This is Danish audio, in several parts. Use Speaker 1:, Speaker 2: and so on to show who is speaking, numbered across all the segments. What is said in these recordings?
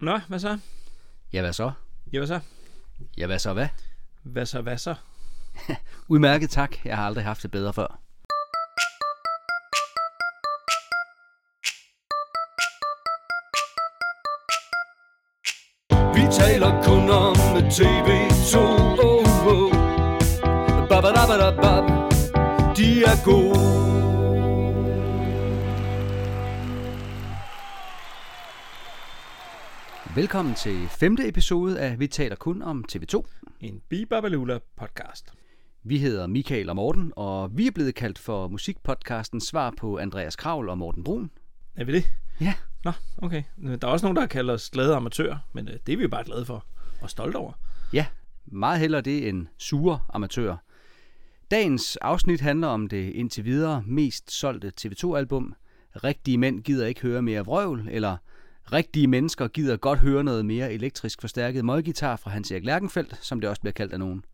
Speaker 1: Nå, hvad så?
Speaker 2: Ja, hvad så?
Speaker 1: Ja, hvad så?
Speaker 2: Ja, hvad så hvad?
Speaker 1: Hvad så, hvad så?
Speaker 2: Udmærket tak. Jeg har aldrig haft det bedre før.
Speaker 3: Vi taler kun om TV2 oh, oh. Babadabadabab. De er gode
Speaker 2: Velkommen til femte episode af Vi taler kun om TV2.
Speaker 1: En Bibabalula podcast.
Speaker 2: Vi hedder Michael og Morten, og vi er blevet kaldt for musikpodcasten Svar på Andreas Kravl og Morten Brun.
Speaker 1: Er vi det?
Speaker 2: Ja,
Speaker 1: Nå, okay. Der er også nogen, der kalder os glade amatører, men øh, det er vi jo bare glade for og stolte over.
Speaker 2: ja, meget hellere det end sure amatører. Dagens afsnit handler om det indtil videre mest solgte TV2-album. Rigtige mænd gider ikke høre mere vrøvl, eller Rigtige mennesker gider godt høre noget mere elektrisk forstærket møggitar fra Hans Erik Lærkenfeldt, som det også bliver kaldt af nogen.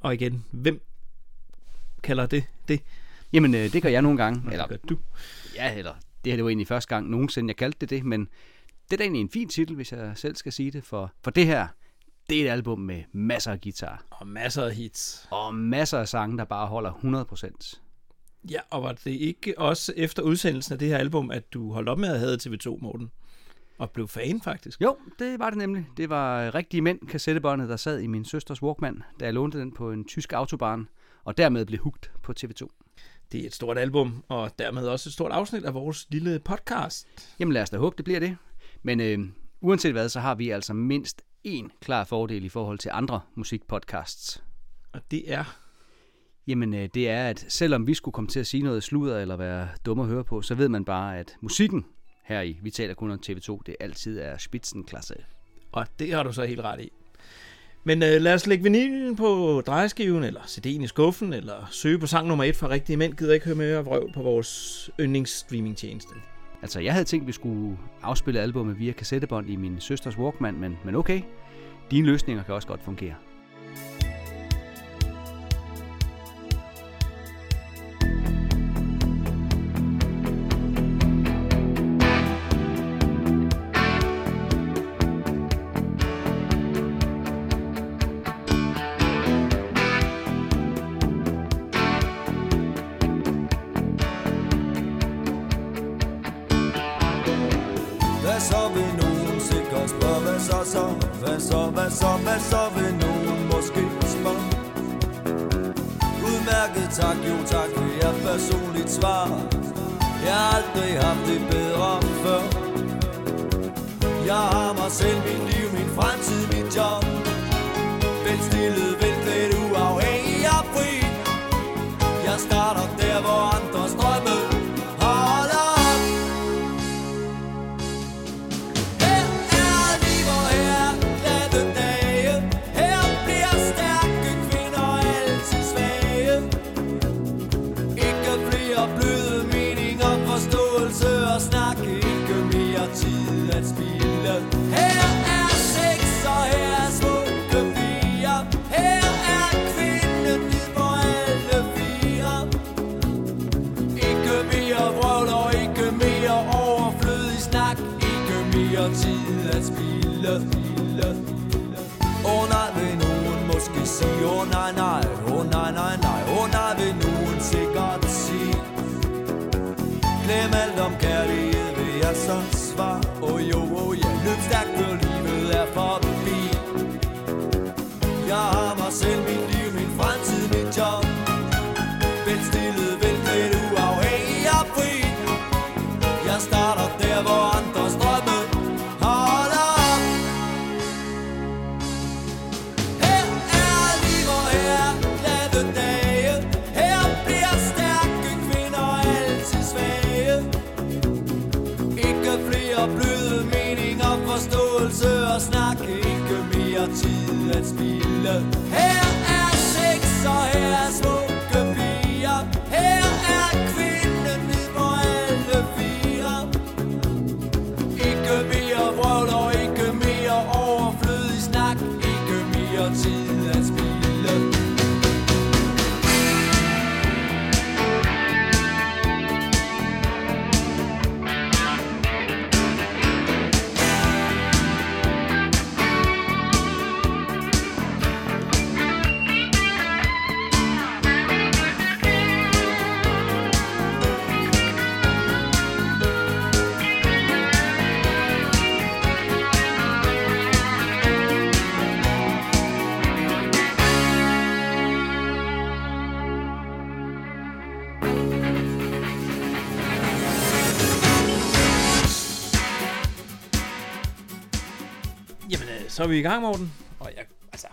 Speaker 1: Og igen, hvem kalder det det?
Speaker 2: Jamen, øh, det gør jeg nogle gange.
Speaker 1: Eller
Speaker 2: Eller,
Speaker 1: du?
Speaker 2: ja, eller det her det var egentlig første gang nogensinde, jeg kaldte det det, men det er da egentlig en fin titel, hvis jeg selv skal sige det, for, for det her, det er et album med masser af guitar,
Speaker 1: Og masser af hits.
Speaker 2: og masser af sange, der bare holder 100%.
Speaker 1: Ja, og var det ikke også efter udsendelsen af det her album, at du holdt op med at have TV2, Morten? Og blev fan, faktisk?
Speaker 2: Jo, det var det nemlig. Det var Rigtige Mænd, kassettebåndet, der sad i min søsters Walkman, da jeg lånte den på en tysk autobahn, og dermed blev hugt på TV2.
Speaker 1: Det er et stort album, og dermed også et stort afsnit af vores lille podcast.
Speaker 2: Jamen lad os da håbe, det bliver det. Men øh, uanset hvad, så har vi altså mindst én klar fordel i forhold til andre musikpodcasts.
Speaker 1: Og det er...
Speaker 2: Jamen øh, det er, at selvom vi skulle komme til at sige noget sludder eller være dumme at høre på, så ved man bare, at musikken her i Vi taler kun om TV2, det altid er spitsenklasse.
Speaker 1: Og det har du så helt ret i. Men øh, lad os lægge vinylen på drejeskiven, eller CD'en i skuffen, eller søge på sang nummer et fra Rigtige Mænd. Gider ikke høre mere vrøvl på vores yndlingsstreamingtjeneste.
Speaker 2: Altså, jeg havde tænkt, at vi skulle afspille albummet via kassettebånd i min søsters Walkman, men, men okay, dine løsninger kan også godt fungere.
Speaker 3: Så er
Speaker 1: vi i gang, Morten. Og jeg, altså,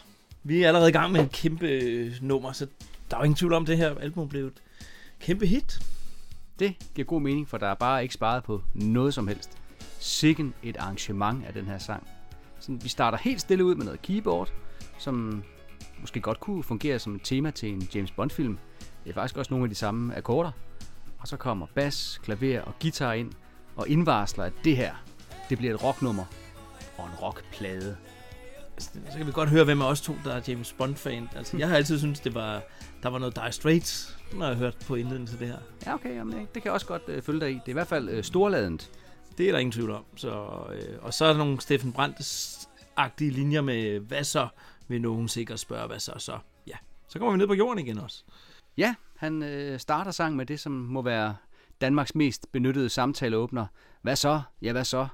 Speaker 1: vi er allerede i gang med et kæmpe øh, nummer, så der er jo ingen tvivl om, at det her album blev et kæmpe hit.
Speaker 3: Det giver god mening, for der er bare ikke sparet på noget som helst. Sikken et arrangement af den her sang. Sådan, vi starter helt stille ud med noget keyboard, som måske godt kunne fungere som et tema til en James Bond-film. Det er faktisk også nogle af de samme akkorder. Og så kommer bas, klaver og guitar ind og indvarsler, at det her, det bliver et rocknummer og en rockplade.
Speaker 1: Så kan vi godt høre, hvem af os to, der er James Bond-fan. Altså, jeg har altid syntes, det var, der var noget Dire Straits, når jeg har hørt på indledningen til det her.
Speaker 3: Ja, okay, jamen, det, det kan jeg også godt øh, følge dig i. Det er i hvert fald øh, storladent.
Speaker 1: Det er der ingen tvivl om. Så, øh, og så er der nogle Steffen Brandt-agtige linjer med, hvad så, vil nogen sikkert spørge, hvad så, så. Ja, så kommer vi ned på jorden igen også.
Speaker 3: Ja, han øh, starter sang med det, som må være Danmarks mest benyttede samtaleåbner. Hvad så? Ja, hvad så?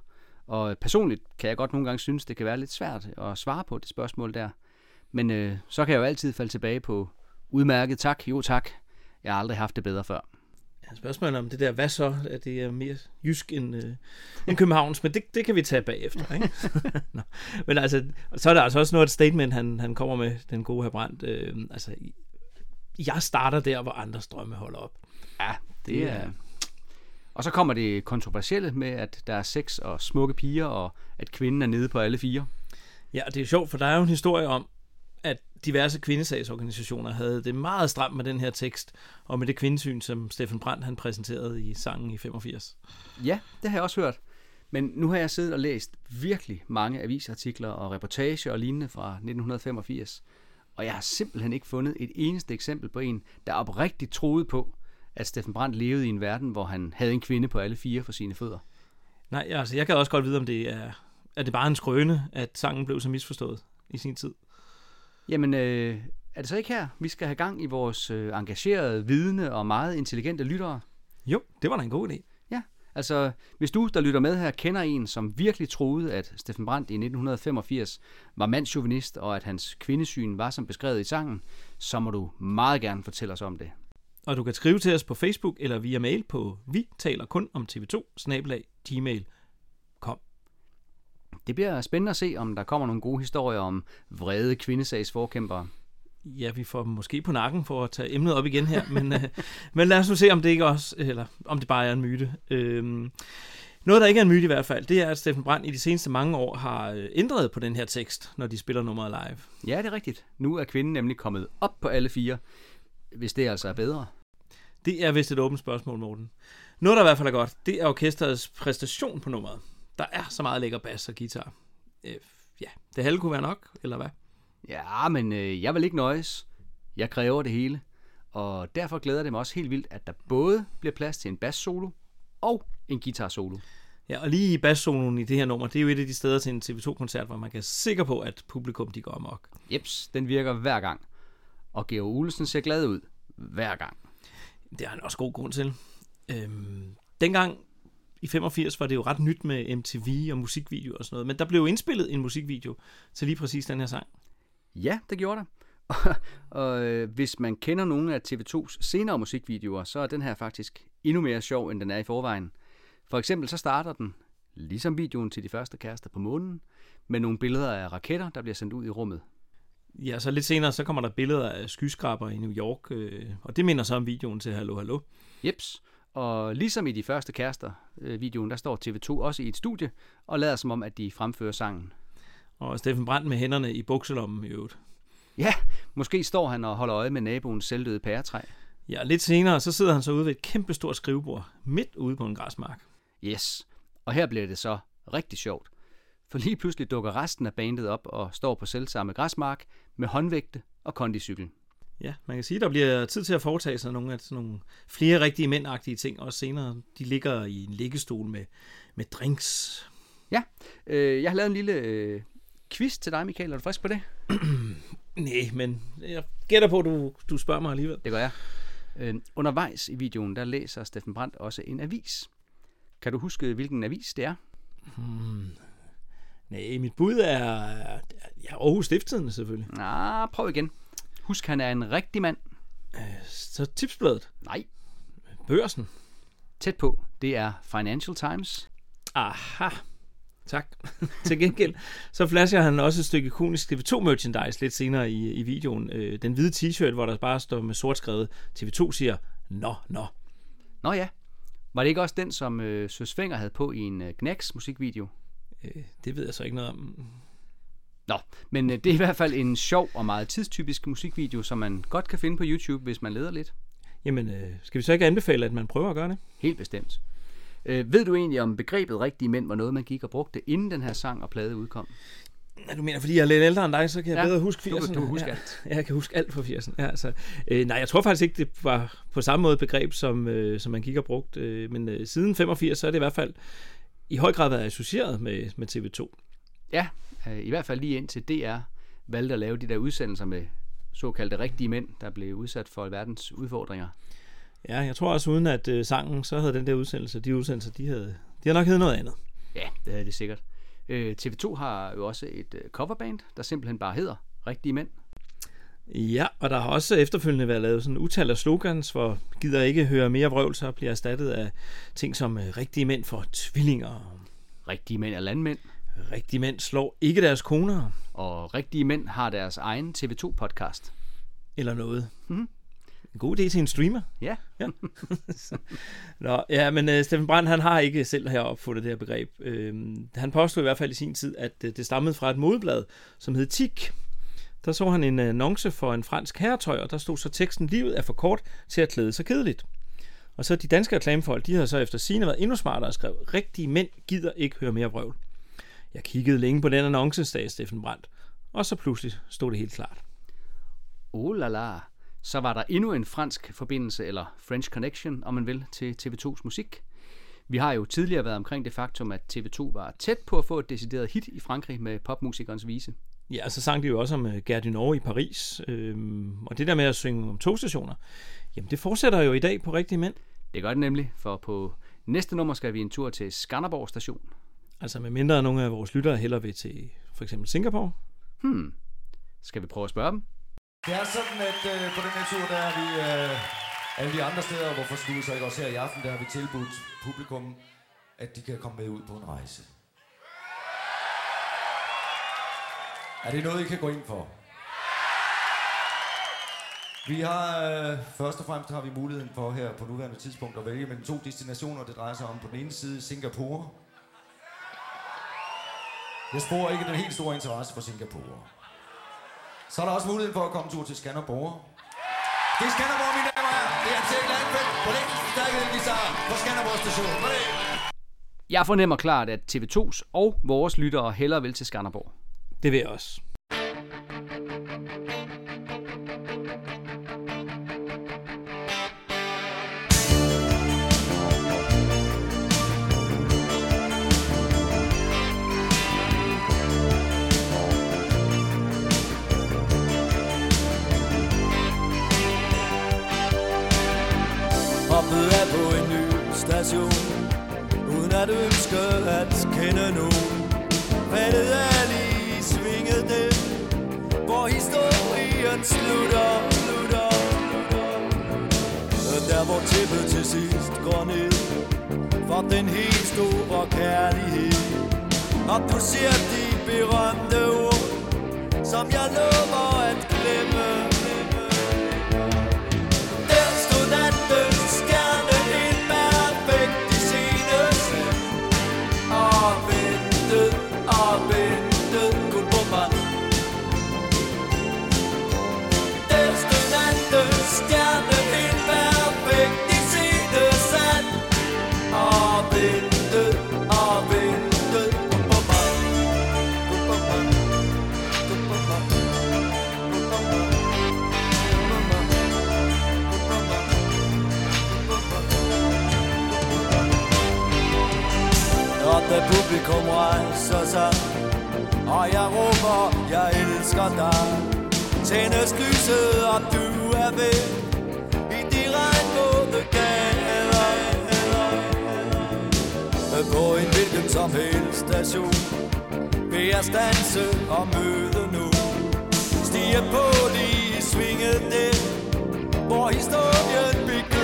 Speaker 3: Og personligt kan jeg godt nogle gange synes, det kan være lidt svært at svare på det spørgsmål der. Men øh, så kan jeg jo altid falde tilbage på udmærket tak, jo tak. Jeg har aldrig haft det bedre før.
Speaker 1: Ja, spørgsmålet om det der, hvad så, at det er mere jysk end, øh, end Københavns, men det, det kan vi tage bagefter, ikke? Nå. Men altså, så er der altså også noget et statement, han, han kommer med, den gode her Brandt. Øh, altså, jeg starter der, hvor andres drømme holder op.
Speaker 3: Ja, det er... Og så kommer det kontroversielle med, at der er sex og smukke piger, og at kvinden er nede på alle fire.
Speaker 1: Ja, og det er jo sjovt, for der er jo en historie om, at diverse kvindesagsorganisationer havde det meget stramt med den her tekst, og med det kvindesyn, som Steffen Brandt han præsenterede i sangen i 85.
Speaker 3: Ja, det har jeg også hørt. Men nu har jeg siddet og læst virkelig mange avisartikler og reportager og lignende fra 1985. Og jeg har simpelthen ikke fundet et eneste eksempel på en, der oprigtigt troede på, at Steffen Brandt levede i en verden, hvor han havde en kvinde på alle fire for sine fødder.
Speaker 1: Nej, altså jeg kan også godt vide, om det er, er det bare en skrøne, at sangen blev så misforstået i sin tid.
Speaker 3: Jamen, øh, er det så ikke her, vi skal have gang i vores øh, engagerede, vidne og meget intelligente lyttere?
Speaker 1: Jo, det var da en god idé.
Speaker 3: Ja, altså hvis du, der lytter med her, kender en, som virkelig troede, at Steffen Brandt i 1985 var mandsjuvenist, og at hans kvindesyn var som beskrevet i sangen, så må du meget gerne fortælle os om det.
Speaker 1: Og du kan skrive til os på Facebook eller via mail på vi taler kun om tv2 gmail.com.
Speaker 3: Det bliver spændende at se, om der kommer nogle gode historier om vrede kvindesagsforkæmpere.
Speaker 1: Ja, vi får dem måske på nakken for at tage emnet op igen her, men, øh, men lad os nu se, om det ikke også, eller om det bare er en myte. Øhm, noget, der ikke er en myte i hvert fald, det er, at Steffen Brandt i de seneste mange år har øh, ændret på den her tekst, når de spiller nummeret live.
Speaker 3: Ja, det er rigtigt. Nu er kvinden nemlig kommet op på alle fire, hvis det altså er bedre.
Speaker 1: Det er vist et åbent spørgsmål, Morten. Noget, der i hvert fald er godt, det er orkesterets præstation på nummeret. Der er så meget lækker bas og guitar. Øh, ja, det halve kunne være nok, eller hvad?
Speaker 3: Ja, men øh, jeg vil ikke nøjes. Jeg kræver det hele. Og derfor glæder det mig også helt vildt, at der både bliver plads til en bass-solo og en guitar-solo.
Speaker 1: Ja, og lige i bassoloen i det her nummer, det er jo et af de steder til en TV2-koncert, hvor man kan være sikker på, at publikum de går amok.
Speaker 3: Jeps, den virker hver gang. Og Georg Olesen ser glad ud hver gang.
Speaker 1: Det har han også god grund til. Øhm, dengang i 85 var det jo ret nyt med MTV og musikvideo og sådan noget, men der blev jo indspillet en musikvideo til lige præcis den her sang.
Speaker 3: Ja, det gjorde der. og øh, hvis man kender nogle af TV2's senere musikvideoer, så er den her faktisk endnu mere sjov, end den er i forvejen. For eksempel så starter den, ligesom videoen til de første kærester på månen, med nogle billeder af raketter, der bliver sendt ud i rummet.
Speaker 1: Ja, så lidt senere, så kommer der billeder af skyskraber i New York, øh, og det minder så om videoen til Hallo Hallo.
Speaker 3: Jeps. Og ligesom i de første kærester øh, videoen, der står TV2 også i et studie og lader som om, at de fremfører sangen.
Speaker 1: Og Steffen Brandt med hænderne i bukselommen i øvrigt.
Speaker 3: Ja, måske står han og holder øje med naboens selvdøde pæretræ.
Speaker 1: Ja, lidt senere, så sidder han så ude ved et kæmpestort skrivebord, midt ude på en græsmark.
Speaker 3: Yes. Og her bliver det så rigtig sjovt. For lige pludselig dukker resten af bandet op og står på selvsamme græsmark med håndvægte og kondicykel.
Speaker 1: Ja, man kan sige, der bliver tid til at foretage sig nogle af sådan nogle flere rigtige mændagtige ting, også senere. De ligger i en liggestol med, med drinks.
Speaker 3: Ja, øh, jeg har lavet en lille øh, quiz til dig, Michael. Er du frisk på det?
Speaker 1: Nej, men jeg gætter på, at du, du spørger mig alligevel.
Speaker 3: Det gør jeg. Øh, undervejs i videoen, der læser Steffen Brandt også en avis. Kan du huske, hvilken avis det er?
Speaker 1: Nej, mit bud er ja, Aarhus Stifttidende selvfølgelig.
Speaker 3: Ah, prøv igen. Husk, han er en rigtig mand.
Speaker 1: Så tipsbladet,
Speaker 3: Nej,
Speaker 1: børsen.
Speaker 3: tæt på. Det er Financial Times.
Speaker 1: Aha. Tak. Til gengæld, så flasher han også et stykke ikonisk TV2 merchandise lidt senere i, i videoen. Øh, den hvide t-shirt, hvor der bare står med sort skrevet, TV2 siger, nå, nå.
Speaker 3: Nå ja. Var det ikke også den, som øh, Søs Fenger havde på i en øh, Knacks musikvideo?
Speaker 1: Øh, det ved jeg så ikke noget om.
Speaker 3: Nå, men øh, det er i hvert fald en sjov og meget tidstypisk musikvideo, som man godt kan finde på YouTube, hvis man leder lidt.
Speaker 1: Jamen, øh, skal vi så ikke anbefale, at man prøver at gøre det?
Speaker 3: Helt bestemt. Øh, ved du egentlig, om begrebet rigtige mænd var noget, man gik og brugte, inden den her sang og plade udkom?
Speaker 1: Ja, du mener, fordi jeg er lidt ældre end dig, så kan jeg
Speaker 3: Ja,
Speaker 1: bedre huske
Speaker 3: du kan-
Speaker 1: 80'erne.
Speaker 3: du kan huske
Speaker 1: ja.
Speaker 3: alt.
Speaker 1: Ja, jeg kan huske alt fra 80'erne. Ja, altså, øh, nej, jeg tror faktisk ikke, det var på samme måde et begreb, som, øh, som man gik og brugte. Øh, men øh, siden 85, så er det i hvert fald i høj grad været associeret med, med TV2.
Speaker 3: Ja, øh, i hvert fald lige indtil DR valgte at lave de der udsendelser med såkaldte rigtige mænd, der blev udsat for verdens udfordringer.
Speaker 1: Ja, jeg tror også, uden at øh, sangen, så havde den der udsendelse, de udsendelser, de havde, de havde nok heddet noget andet.
Speaker 3: Ja, det havde det sikkert. Øh, TV2 har jo også et øh, coverband, der simpelthen bare hedder Rigtige Mænd.
Speaker 1: Ja, og der har også efterfølgende været lavet sådan utal af slogans, hvor gider ikke høre mere vrøvl, så bliver erstattet af ting som øh, rigtige mænd for tvillinger,
Speaker 3: Rigtige Mænd er landmænd,
Speaker 1: rigtige mænd slår ikke deres koner,
Speaker 3: og Rigtige Mænd har deres egen TV2-podcast.
Speaker 1: eller noget.
Speaker 3: Mhm.
Speaker 1: En god idé til en streamer.
Speaker 3: Ja,
Speaker 1: Nå, ja, men uh, Steffen Brandt, han har ikke selv her opfundet det her begreb. Uh, han påstod i hvert fald i sin tid, at uh, det stammede fra et modeblad, som hed Tik. Der så han en øh, annonce for en fransk herretøj, og der stod så teksten, livet er for kort til at klæde sig kedeligt. Og så de danske reklamefolk, de havde så efter sine været endnu smartere og skrev, rigtige mænd gider ikke høre mere vrøvl. Jeg kiggede længe på den annonce, sagde Steffen Brandt. Og så pludselig stod det helt klart.
Speaker 3: oh la la. Så var der endnu en fransk forbindelse, eller French Connection, om man vil, til TV2's musik. Vi har jo tidligere været omkring det faktum, at TV2 var tæt på at få et decideret hit i Frankrig med popmusikernes vise.
Speaker 1: Ja, så sang de jo også om uh, Gare du Nord i Paris. Øhm, og det der med at synge om togstationer, jamen det fortsætter jo i dag på rigtige mænd.
Speaker 3: Det gør det nemlig, for på næste nummer skal vi en tur til Skanderborg station.
Speaker 1: Altså med mindre nogle af vores lyttere hellere vil til for eksempel Singapore.
Speaker 3: Hmm. Skal vi prøve at spørge dem?
Speaker 4: Det er sådan, at øh, på den her tur, der er vi øh, alle de andre steder, hvorfor skulle vi så ikke også her i aften, der har vi tilbudt publikum, at de kan komme med ud på en rejse. Er det noget, I kan gå ind for? Vi har, øh, først og fremmest har vi muligheden for her på nuværende tidspunkt at vælge mellem to destinationer. Det drejer sig om på den ene side Singapore. Jeg sporer ikke den helt store interesse for Singapore. Så er der også muligheden for at komme tur til Skanderborg. Det er Skanderborg, mine damer og herrer. Det er Ansel Landfeldt på den stærke guitar på Skanderborg station.
Speaker 3: Jeg fornemmer klart, at TV2's og vores lyttere hellere vil til Skanderborg.
Speaker 1: Det vil jeg også.
Speaker 2: Hoppet er på en ny station Uden at ønske at kende nogen Faldet af hvor historien slutter, slutter, slutter. Der hvor tippet til sidst går ned For den helt store kærlighed Og du ser de berømte ord Som jeg lover at glemme jeg råber, jeg elsker dig. Tændes lyset, og du er ved. I de regnvåde gader. På en hvilken som helst station. Vil jeg stanse og møde nu. Stige på de svingede net Hvor historien begynder.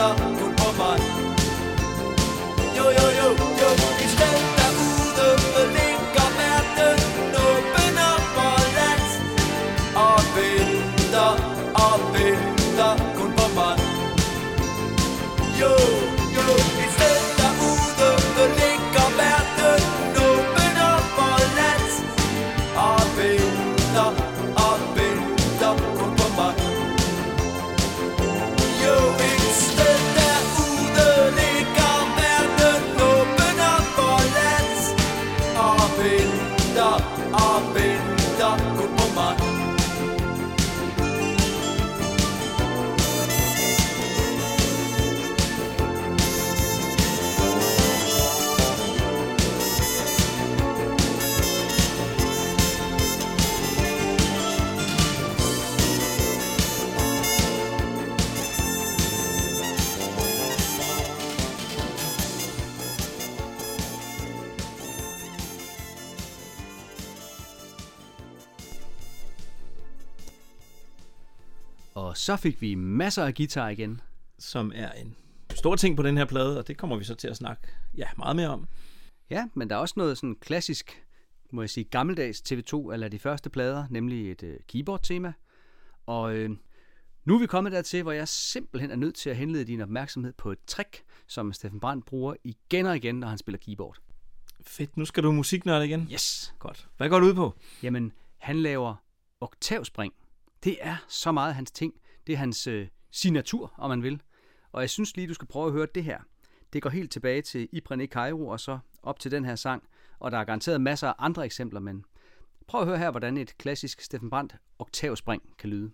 Speaker 2: venter kun på mig Jo, jo, jo, jo Et sted derude ligger verden Åben op og land Og venter og venter kun på mig
Speaker 3: Jo. Så fik vi masser af guitar igen.
Speaker 1: Som er en stor ting på den her plade, og det kommer vi så til at snakke ja, meget mere om.
Speaker 3: Ja, men der er også noget sådan klassisk, må jeg sige, gammeldags TV2, eller de første plader, nemlig et øh, keyboard-tema. Og øh, nu er vi kommet dertil, hvor jeg simpelthen er nødt til at henlede din opmærksomhed på et trick, som Steffen Brandt bruger igen og igen, når han spiller keyboard.
Speaker 1: Fedt, nu skal du musiknørde igen.
Speaker 3: Yes!
Speaker 1: Godt. Hvad går du ud på?
Speaker 3: Jamen, han laver oktavspring. Det er så meget hans ting. Det er hans øh, signatur, om man vil. Og jeg synes lige, du skal prøve at høre det her. Det går helt tilbage til Ibrane Cairo og så op til den her sang. Og der er garanteret masser af andre eksempler, men prøv at høre her, hvordan et klassisk Steffen Brandt oktavspring kan lyde.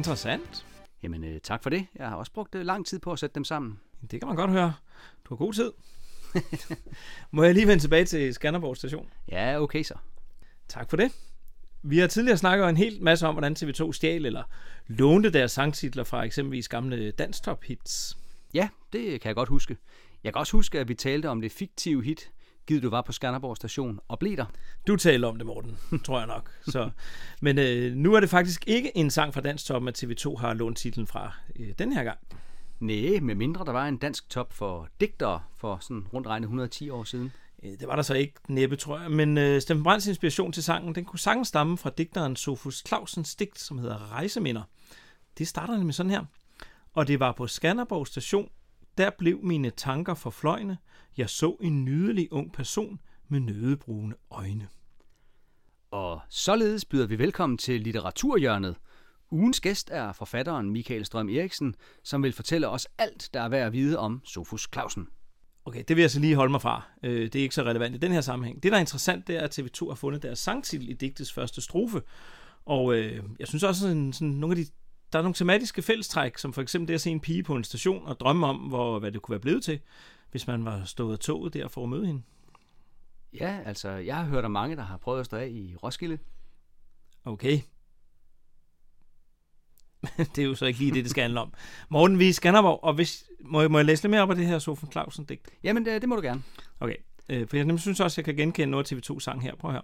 Speaker 1: Interessant.
Speaker 3: Jamen, øh, tak for det. Jeg har også brugt øh, lang tid på at sætte dem sammen.
Speaker 1: Det kan man godt høre. Du har god tid. Må jeg lige vende tilbage til Skanderborg station?
Speaker 3: Ja, okay så.
Speaker 1: Tak for det. Vi har tidligere snakket en hel masse om, hvordan TV2 stjal eller lånte deres sangtitler fra eksempelvis gamle danstop hits.
Speaker 3: Ja, det kan jeg godt huske. Jeg kan også huske, at vi talte om det fiktive hit, givet du var på Skanderborg station og blev der.
Speaker 1: Du taler om det, Morten, tror jeg nok. Så, men øh, nu er det faktisk ikke en sang fra Dansk Top, at TV2 har lånt titlen fra øh, den her gang.
Speaker 3: Nej, med mindre der var en dansk top for digtere for sådan rundt regnet 110 år siden.
Speaker 1: Øh, Det var der så ikke næppe, tror jeg. Men øh, Steffen Brandts inspiration til sangen, den kunne sagtens stamme fra digteren Sofus Clausens digt, som hedder Rejseminder. Det starter nemlig sådan her. Og det var på Skanderborg station, der blev mine tanker forfløjne. Jeg så en nydelig ung person med nødebrune øjne.
Speaker 3: Og således byder vi velkommen til litteraturhjørnet. Ugens gæst er forfatteren Michael Strøm Eriksen, som vil fortælle os alt, der er værd at vide om Sofus Clausen.
Speaker 1: Okay, det vil jeg så lige holde mig fra. Øh, Det er ikke så relevant i den her sammenhæng. Det, der er interessant, det er, at TV2 har fundet deres sangtitel i digtets første strofe. Og øh, jeg synes også, sådan, sådan nogle af de, der er nogle tematiske fællestræk, som for eksempel det at se en pige på en station og drømme om, hvor, hvad det kunne være blevet til, hvis man var stået af toget der for at møde hende.
Speaker 3: Ja, altså, jeg har hørt om mange, der har prøvet at stå af i Roskilde.
Speaker 1: Okay. det er jo så ikke lige det, det skal handle om. Morten, vi er i Skanderborg, og hvis, må, jeg, må jeg læse lidt mere op af det her Sofie Clausen digt?
Speaker 3: Jamen, det, det må du gerne.
Speaker 1: Okay, øh, for jeg nemlig synes også, jeg kan genkende noget af TV2-sang her. Prøv her.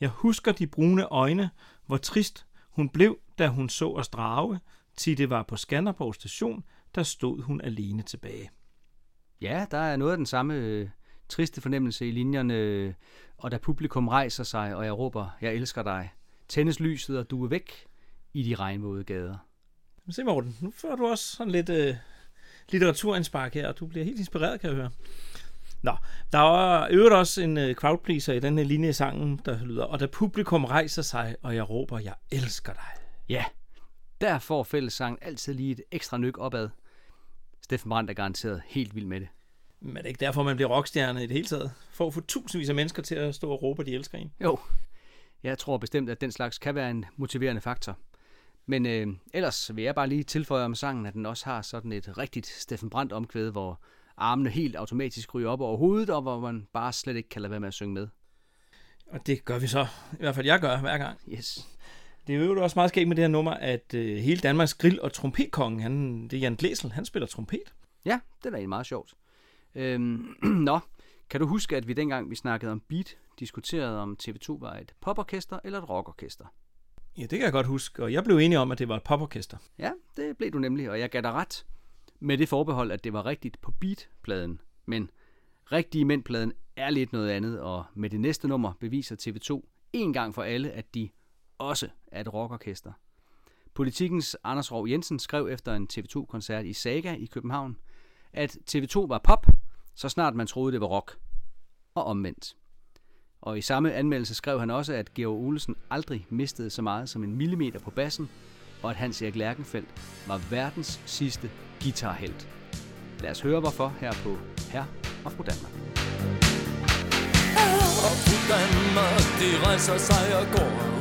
Speaker 1: Jeg husker de brune øjne, hvor trist hun blev, da hun så os drage. Til det var på Skanderborg station, der stod hun alene tilbage.
Speaker 3: Ja, der er noget af den samme øh, triste fornemmelse i linjerne, øh, og da publikum rejser sig, og jeg råber, jeg elsker dig, tændes lyset, og du er væk i de regnvåde gader.
Speaker 1: Se Morten, nu får du også sådan lidt øh, litteraturindspark her, og du bliver helt inspireret, kan jeg høre. Nå, der er øvrigt også en øh, crowdpleaser i den her linje i sangen, der lyder, og da publikum rejser sig, og jeg råber, jeg elsker dig.
Speaker 3: Ja, der får fællessangen altid lige et ekstra nyk opad. Steffen Brandt er garanteret helt vild med det.
Speaker 1: Men er det ikke derfor, man bliver rockstjerne i det hele taget? For at få tusindvis af mennesker til at stå og råbe, at de elsker en.
Speaker 3: Jo, Jeg tror bestemt, at den slags kan være en motiverende faktor. Men øh, ellers vil jeg bare lige tilføje om sangen, at den også har sådan et rigtigt Steffen Brandt omkvæd, hvor armene helt automatisk ryger op over hovedet, og hvor man bare slet ikke kan lade være med at synge med.
Speaker 1: Og det gør vi så. I hvert fald jeg gør hver gang.
Speaker 3: Yes.
Speaker 1: Det er jo også meget skægt med det her nummer, at øh, hele Danmarks grill- og trompetkongen, han, det er Jan Glæsel, han spiller trompet.
Speaker 3: Ja, det er da egentlig meget sjovt. Øhm, nå, kan du huske, at vi dengang vi snakkede om beat, diskuterede om TV2 var et poporkester eller et rockorkester?
Speaker 1: Ja, det kan jeg godt huske, og jeg blev enig om, at det var et poporkester.
Speaker 3: Ja, det blev du nemlig, og jeg gav dig ret. Med det forbehold, at det var rigtigt på beat-pladen. Men rigtige mænd-pladen er lidt noget andet, og med det næste nummer beviser TV2 en gang for alle, at de også er et rockorkester. Politikens Anders Rov Jensen skrev efter en TV2-koncert i Saga i København, at TV2 var pop, så snart man troede, det var rock. Og omvendt. Og i samme anmeldelse skrev han også, at Georg Olesen aldrig mistede så meget som en millimeter på bassen, og at Hans Erik Lærkenfeldt var verdens sidste guitarhelt. Lad os høre hvorfor her på Her og Fru Danmark.
Speaker 2: Og fru Danmark, de rejser sig og går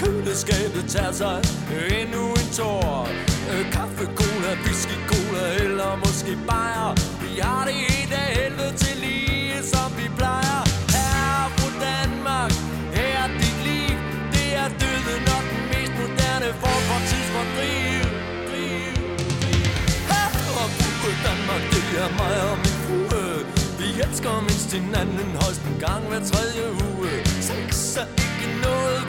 Speaker 2: køleskabet, tager sig øh, endnu en tår. Øh, kaffe, cola, whisky, cola eller måske bajer. Vi har det helt af helvede til lige, som vi plejer. Her på Danmark, her er dit liv. Det er døden og den mest moderne form for tidsfordriv. Driv. Her og Danmark, det er mig og min frue. Vi elsker mindst hinanden højst en gang hver tredje uge. Sex er ikke noget,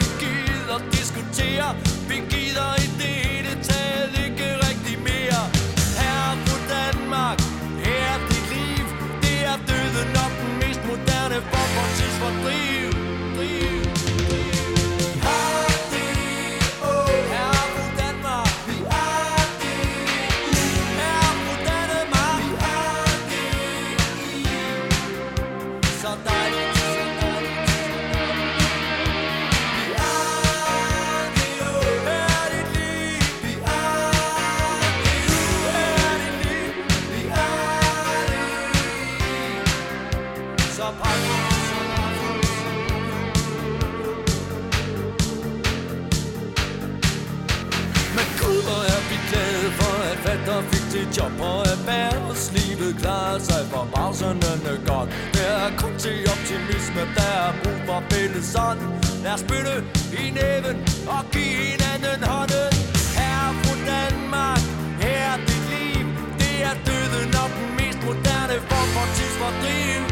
Speaker 2: acceptere Vi gider i det hele taget ikke rigtig mere. Her på Danmark, her er dit liv. Det er døden nok den mest moderne form for tidsfordriv. Job på erhvervslivet klarer sig forbavsende godt. Der er kun til optimisme, der er brug for fælles ånd. Lad os bytte i næven og give hinanden hånden Her på Danmark, her er dit liv. Det er døden og den mest moderne form for tidsfordriv.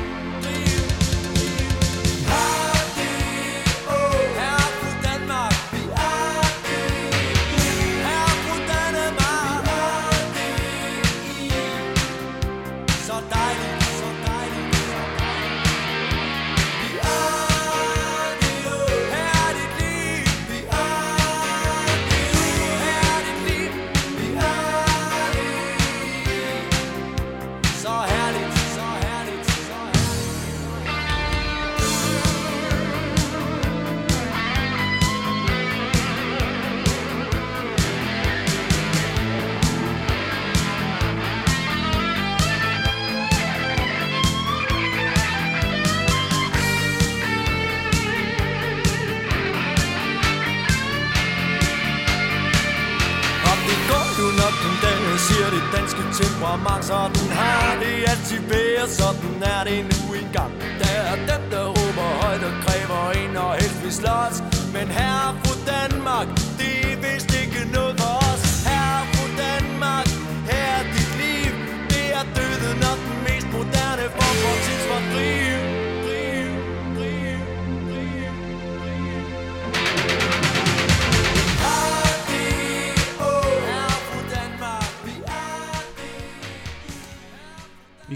Speaker 2: Danske temperament Sådan har det altid været, sådan er det nu engang Der er dem, der råber højt og kræver en og helst vil slås. Men her på Danmark, det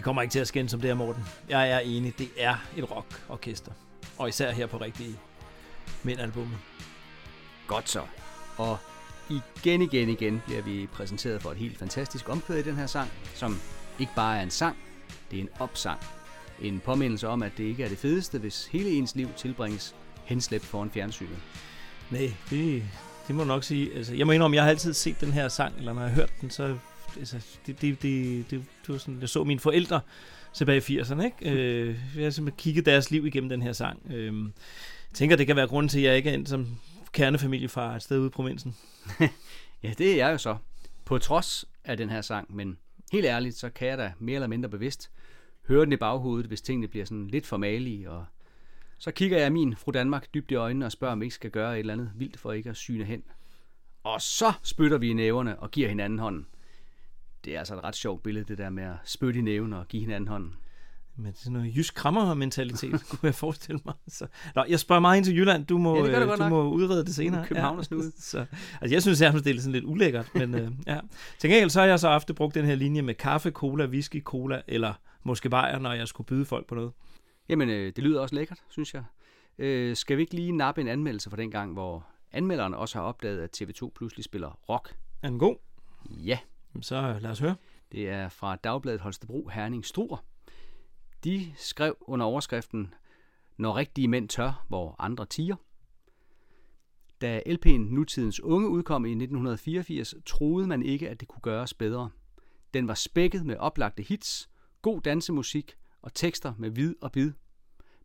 Speaker 1: kommer ikke til at skændes som det her, Morten. Jeg er enig, det er et rockorkester. Og især her på rigtige mændalbummet.
Speaker 3: Godt så. Og igen, igen, igen bliver vi præsenteret for et helt fantastisk omkvæd i den her sang, som ikke bare er en sang, det er en opsang. En påmindelse om, at det ikke er det fedeste, hvis hele ens liv tilbringes henslæbt foran fjernsynet.
Speaker 1: Nej, det, det må jeg nok sige. Altså, jeg må indrømme, jeg har altid set den her sang, eller når jeg har hørt den, så altså, det, det, det, det, det var sådan, jeg så mine forældre tilbage i 80'erne, ikke? Øh, jeg har simpelthen kigget deres liv igennem den her sang. Øh, tænker, det kan være grunden til, at jeg ikke er endt som kernefamiliefar et sted ude i provinsen.
Speaker 3: Ja, det er jeg jo så. På trods af den her sang, men helt ærligt, så kan jeg da mere eller mindre bevidst høre den i baghovedet, hvis tingene bliver sådan lidt for malige, og så kigger jeg min fru Danmark dybt i øjnene og spørger, om vi ikke skal gøre et eller andet vildt for ikke at syne hen. Og så spytter vi i næverne og giver hinanden hånden. Det er altså et ret sjovt billede, det der med at spytte i nævene og give hinanden hånden.
Speaker 1: Men det er sådan noget jysk krammer-mentalitet, kunne jeg forestille mig. Så. Nå, jeg spørger meget ind til Jylland. Du må,
Speaker 3: Ja, det du
Speaker 1: øh, du
Speaker 3: nok.
Speaker 1: må udrede det senere.
Speaker 3: Københavnersnude.
Speaker 1: så, altså, jeg synes, at det er sådan lidt ulækkert. Men øh, ja. Til gengæld så har jeg så ofte brugt den her linje med kaffe, cola, whisky, cola eller måske bajer, når jeg skulle byde folk på noget.
Speaker 3: Jamen, øh, det lyder også lækkert, synes jeg. Øh, skal vi ikke lige nappe en anmeldelse fra den gang, hvor anmelderen også har opdaget, at TV2 pludselig spiller rock?
Speaker 1: Er den god?
Speaker 3: Ja,
Speaker 1: så lad os høre.
Speaker 3: Det er fra Dagbladet Holstebro Herning Struer. De skrev under overskriften Når rigtige mænd tør, hvor andre tiger. Da LP'en Nutidens Unge udkom i 1984, troede man ikke, at det kunne gøres bedre. Den var spækket med oplagte hits, god dansemusik og tekster med vid og bid.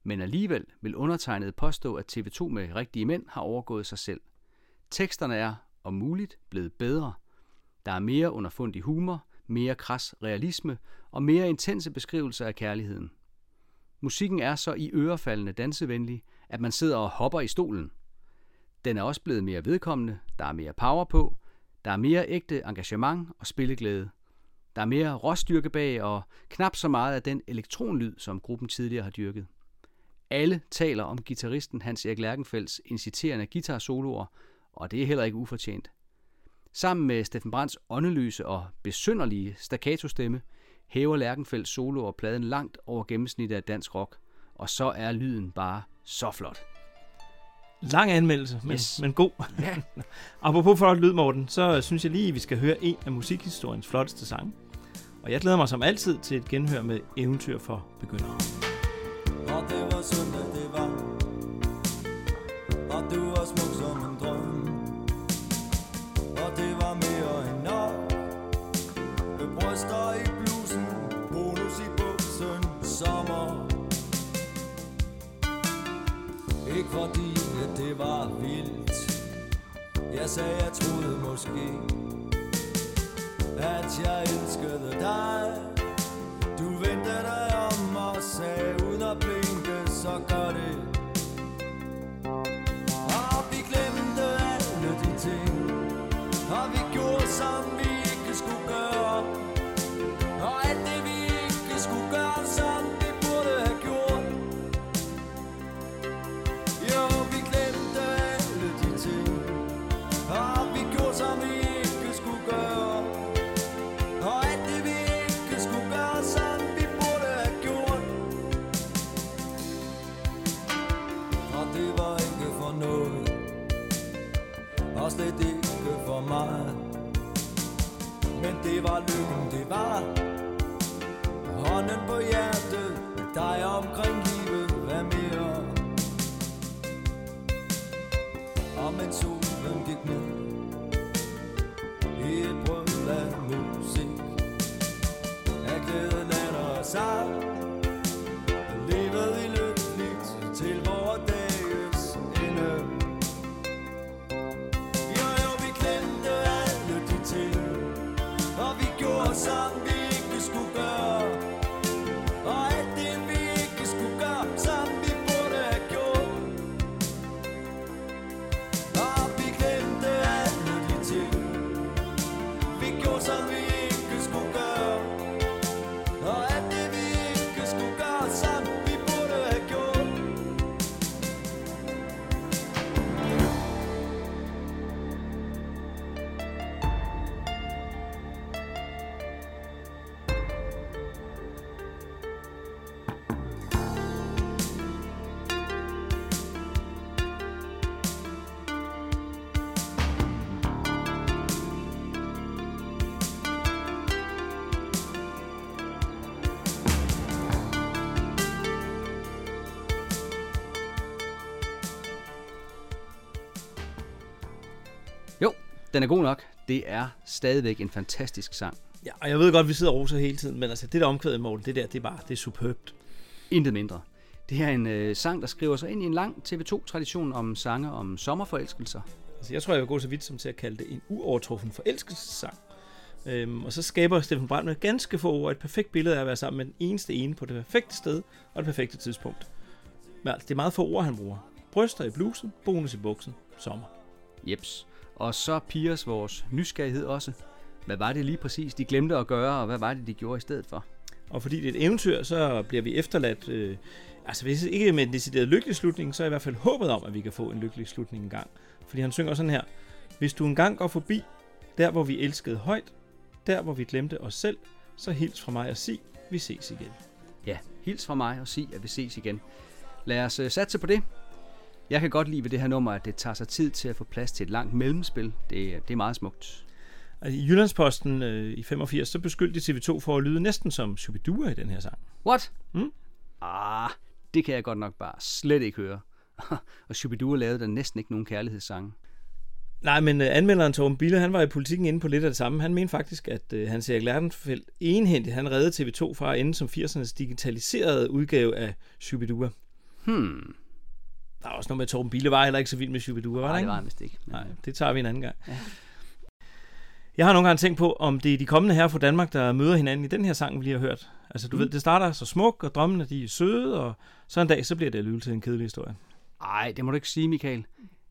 Speaker 3: Men alligevel vil undertegnet påstå, at TV2 med rigtige mænd har overgået sig selv. Teksterne er, om muligt, blevet bedre. Der er mere underfundig humor, mere kras realisme og mere intense beskrivelser af kærligheden. Musikken er så i ørefaldende dansevenlig, at man sidder og hopper i stolen. Den er også blevet mere vedkommende, der er mere power på, der er mere ægte engagement og spilleglæde. Der er mere råstyrke bag og knap så meget af den elektronlyd, som gruppen tidligere har dyrket. Alle taler om gitarristen Hans Erik Lærkenfelds inciterende guitar-soloer, og det er heller ikke ufortjent. Sammen med Steffen Brands åndeløse og besynderlige staccato-stemme hæver Lærkenfelds soloer pladen langt over gennemsnittet af dansk rock, og så er lyden bare så flot.
Speaker 1: Lang anmeldelse, men,
Speaker 3: Yes.
Speaker 1: men god. Ja. Apropos flot lyd, Morten, så synes jeg lige, at vi skal høre en af musikhistoriens flotteste sange. Og jeg glæder mig som altid til et genhør med eventyr for begyndere.
Speaker 2: Og det var søndag, det var Og du Med i blusen Bonus i buksen Sommer. Ikke fordi at det var vildt. Jeg sagde jeg troede måske At jeg elskede
Speaker 3: den er god nok. Det er stadigvæk en fantastisk sang.
Speaker 1: Ja, og jeg ved godt, at vi sidder og roser hele tiden, men altså det der omkvædet, Morten, det der, det er bare, det er superbt.
Speaker 3: Intet mindre. Det er en øh, sang, der skriver sig ind i en lang TV2-tradition om sange om sommerforelskelser.
Speaker 1: Altså, jeg tror, jeg vil gå så vidt som til at kalde det en uovertruffen forelskelsessang. Øhm, og så skaber Steffen Brandt med ganske få ord et perfekt billede af at være sammen med den eneste ene på det perfekte sted og det perfekte tidspunkt. Men altså, det er meget få ord, han bruger. Bryster i blusen, bonus i buksen, sommer.
Speaker 3: Jeps. Og så Piers vores nysgerrighed også. Hvad var det lige præcis, de glemte at gøre, og hvad var det, de gjorde i stedet for?
Speaker 1: Og fordi det er et eventyr, så bliver vi efterladt, øh, altså hvis ikke med en decideret lykkelig slutning, så er i hvert fald håbet om, at vi kan få en lykkelig slutning en gang. Fordi han synger sådan her. Hvis du engang går forbi, der hvor vi elskede højt, der hvor vi glemte os selv, så hils fra mig og sig, vi ses igen.
Speaker 3: Ja, hils fra mig og sig, at vi ses igen. Lad os uh, satse på det. Jeg kan godt lide ved det her nummer, at det tager sig tid til at få plads til et langt mellemspil. Det, det er meget smukt.
Speaker 1: Altså, I Jyllandsposten øh, i 85, så beskyldte TV2 for at lyde næsten som Shubidua i den her sang.
Speaker 3: What?
Speaker 1: Mm.
Speaker 3: Ah, det kan jeg godt nok bare slet ikke høre. og Shubidua lavede der næsten ikke nogen kærlighedssang.
Speaker 1: Nej, men øh, anmelderen Torben Bille, han var i politikken inde på lidt af det samme. Han mente faktisk, at øh, Hans Erik Lertenfeldt enhændigt, han reddede TV2 fra at ende som 80'ernes digitaliserede udgave af Shubidua.
Speaker 3: Hmm,
Speaker 1: Der er også noget med, at Torben Bille var heller ikke så vild med Shubidua, var
Speaker 3: nej, det var han vist ikke. Men,
Speaker 1: Nej, det tager vi en anden gang. Jeg har nogle gange tænkt på, om det er de kommende her fra Danmark, der møder hinanden i den her sang, vi lige har hørt. Altså, du mm. ved, det starter så smuk, og drømmene de er søde, og så en dag, så bliver det alligevel til en kedelig historie.
Speaker 3: Ej, det må du ikke sige, Michael.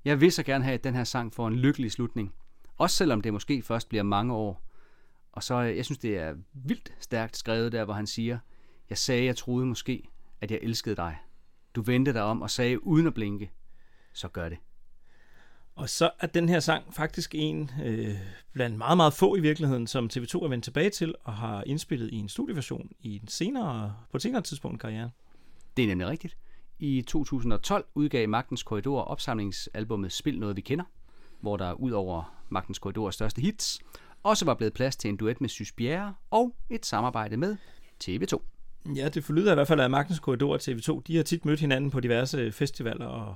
Speaker 3: Jeg vil så gerne have, at den her sang får en lykkelig slutning. Også selvom det måske først bliver mange år. Og så, øh, jeg synes, det er vildt stærkt skrevet der, hvor han siger, jeg sagde, jeg troede måske, at jeg elskede dig. Du vendte dig om og sagde uden at blinke, så gør det.
Speaker 1: Og så er den her sang faktisk en øh, blandt meget, meget få i virkeligheden, som TV2 er vendt tilbage til og har indspillet i en studieversion i en senere, på et senere tidspunkt i karrieren.
Speaker 3: Det er nemlig rigtigt. I 2012 udgav Magtens Korridor opsamlingsalbummet Spil noget vi kender, hvor der ud over Magtens Korridors største hits, også var blevet plads til en duet med Sys Bjerre og et samarbejde med TV2.
Speaker 1: Ja, det forlyder i hvert fald, at Magtens Korridor og TV2, de har tit mødt hinanden på diverse festivaler, og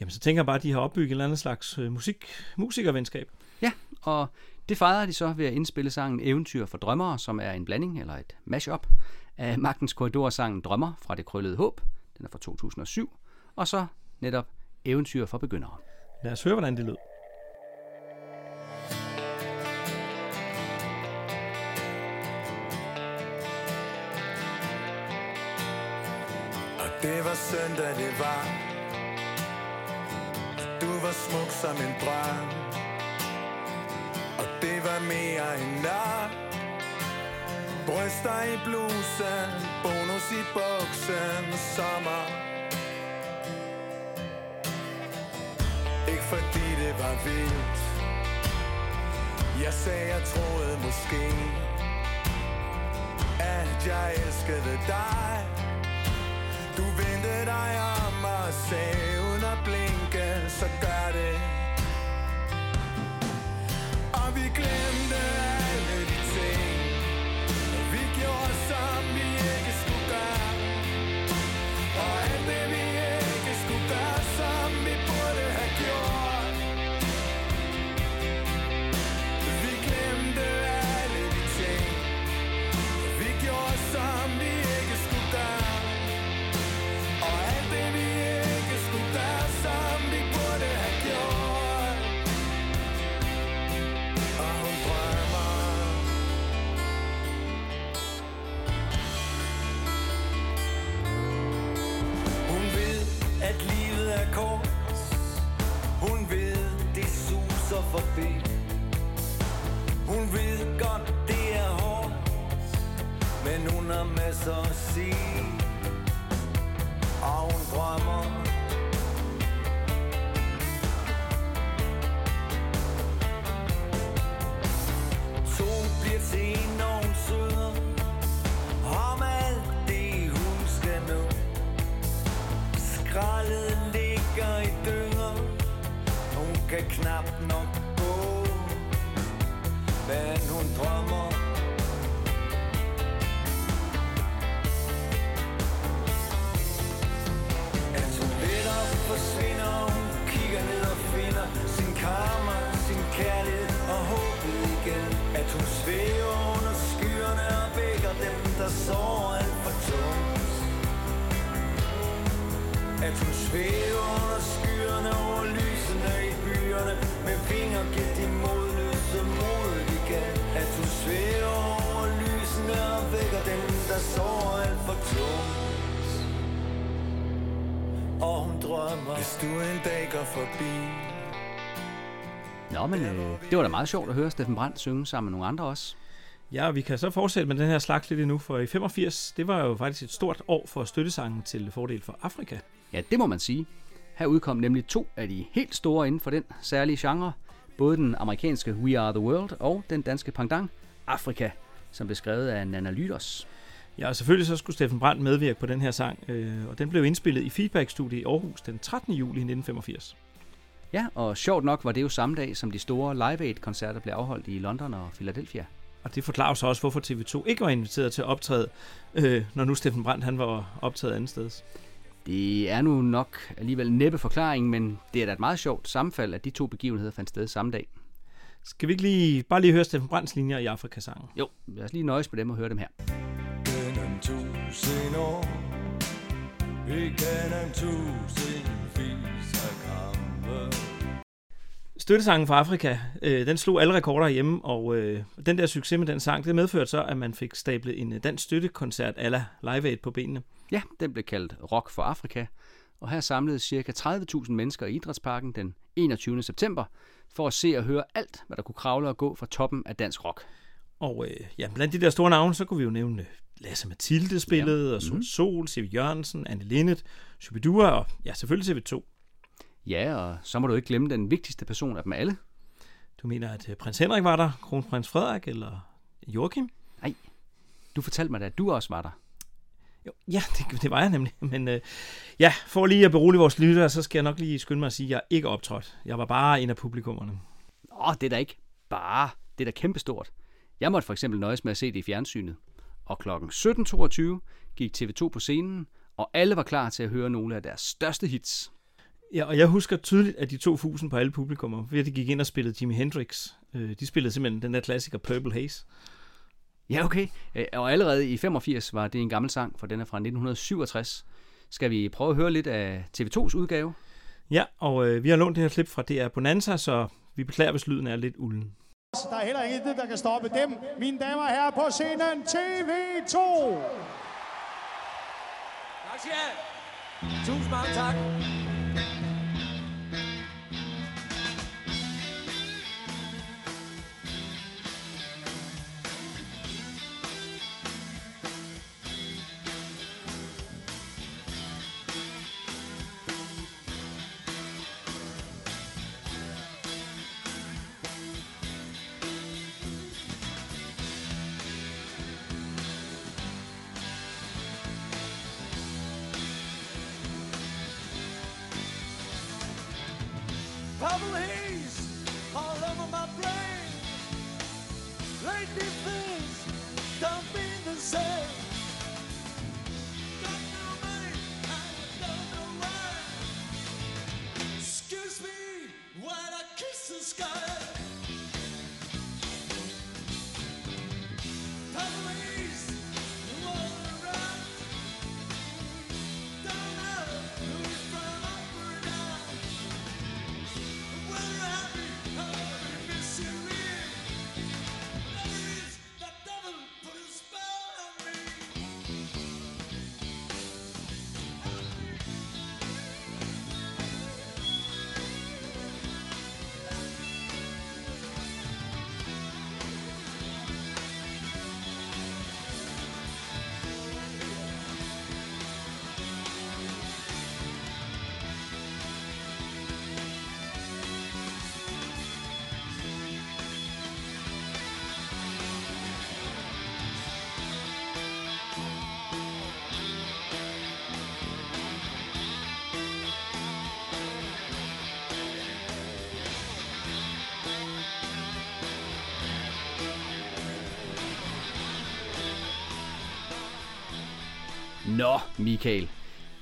Speaker 1: jamen, så tænker jeg bare, at de har opbygget et eller andet slags øh, musik, musikervenskab.
Speaker 3: Ja, og det fejrede de så ved at indspille sangen Eventyr for Drømmere, som er en blanding eller et mashup af Magtens Korridor-sangen Drømmer fra det krøllede håb, den er fra 2007, og så netop Eventyr for Begyndere.
Speaker 1: Lad os høre, hvordan det lød.
Speaker 5: Det var søndag, det var. Du var smuk som en drøm Og det var mere end nok. Bryster i blusen Bonus i buksen Sommer. Ikke fordi det var vildt. Jeg sagde, jeg troede måske At jeg elskede dig du vendte dig om og sagde uden at blinke, så gør det. Og vi glemte alle
Speaker 2: at livet er kort. Hun ved, det suser forbi. Hun ved godt, det er hårdt. Men hun har masser at sige. Og hun drømmer. To bliver til en, når hun søger Skraldet ligger i dynger. Hun kan knap nok gå. Men hun drømmer. At hun lidt op forsvinder. Hun kigger ned og finder Sin karma, sin kærlighed og håbet igen. At hun svæver under skyerne Og vækker dem, der sover.
Speaker 5: At hun svæver under skyerne over lysene i byerne. Med vinger giver de modløse mod igen. At hun svæver over lysene og vækker dem, der sover alt for tungt. Og hun drømmer. Hvis du en dag går forbi.
Speaker 3: Nå, men øh, det var da meget sjovt at høre Steffen Brandt synge sammen med nogle andre også.
Speaker 1: Ja, og vi kan så fortsætte med den her slags lidt endnu, for i 85, det var jo faktisk et stort år for støttesangen til fordel for Afrika.
Speaker 3: Ja, det må man sige. Her udkom nemlig to af de helt store inden for den særlige genre. Både den amerikanske We Are The World og den danske pendant Afrika, som blev skrevet af Nana Lydos.
Speaker 1: Ja, og selvfølgelig så skulle Steffen Brandt medvirke på den her sang, øh, og den blev indspillet i Feedback-studiet i Aarhus den 13. juli 1985.
Speaker 3: Ja, og sjovt nok var det jo samme dag, som de store Live Aid-koncerter blev afholdt i London og Philadelphia.
Speaker 1: Og det forklarer så også, hvorfor TV2 ikke var inviteret til at optræde, øh, når nu Steffen Brandt han var optaget andet sted.
Speaker 3: Det er nu nok alligevel næppe forklaring, men det er da et meget sjovt sammenfald, at de to begivenheder fandt sted samme dag.
Speaker 1: Skal vi ikke lige, bare lige høre Steffen Brandts linjer i Afrikasangen?
Speaker 3: Jo, lad os lige nøjes med dem og høre dem her.
Speaker 5: Gennem tusind år Igennem tusind kampe
Speaker 1: Støttesangen fra Afrika, øh, den slog alle rekorder hjemme, og øh, den der succes med den sang, det medførte så, at man fik stablet en øh, dansk støttekoncert ala Live Aid på benene.
Speaker 3: Ja, den blev kaldt Rock for Afrika, og her samledes ca. 30.000 mennesker i Idrætsparken den 21. september for at se og høre alt, hvad der kunne kravle og gå fra toppen af dansk rock.
Speaker 1: Og øh, ja, blandt de der store navne, så kunne vi jo nævne Lasse Mathilde spillede, ja. og Sol
Speaker 3: Mhm.
Speaker 1: Sol, Siv Jørgensen, Anne Linnet, Shubidua og ja, selvfølgelig TV2.
Speaker 3: Ja, og så må du ikke glemme den vigtigste person af dem alle.
Speaker 1: Du mener, at øh, prins Henrik var der, kronprins Frederik eller Joachim?
Speaker 3: Du fortalte mig da, at du også var der.
Speaker 1: Jo, ja, det, det var jeg nemlig. Men øh, ja, for lige at berolige vores lyttere, så skal jeg nok lige skynde mig at sige, at jeg ikke optrådt. Jeg var bare en af publikummerne.
Speaker 3: Åh, det er da ikke bare. Det er da kæmpestort. Jeg måtte for eksempel nøjes med at se det i fjernsynet. Og klokken 17.22 gik TV2 på scenen, og alle var klar til at høre nogle af deres største hits.
Speaker 1: Ja, og jeg husker tydeligt, at de to fusen på alle publikummer, at de gik ind og spillede Jimi Hendrix. Øh, de spillede simpelthen den der klassiker Purple Haze.
Speaker 3: Ja, okay. Øh, Og allerede i 85 var det en gammel sang, for den er fra 1967. Skal vi prøve at høre lidt af TV2's udgave?
Speaker 1: Ja, og øh, vi har lånt det her klip fra DR Bonanza, så vi beklager, hvis lyden er lidt ulden.
Speaker 6: Der er heller intet, der kan stoppe dem. Mine damer og herrer på scenen, TV2.
Speaker 2: Tak skal I have. Tusind mange tak.
Speaker 3: Nå, Michael.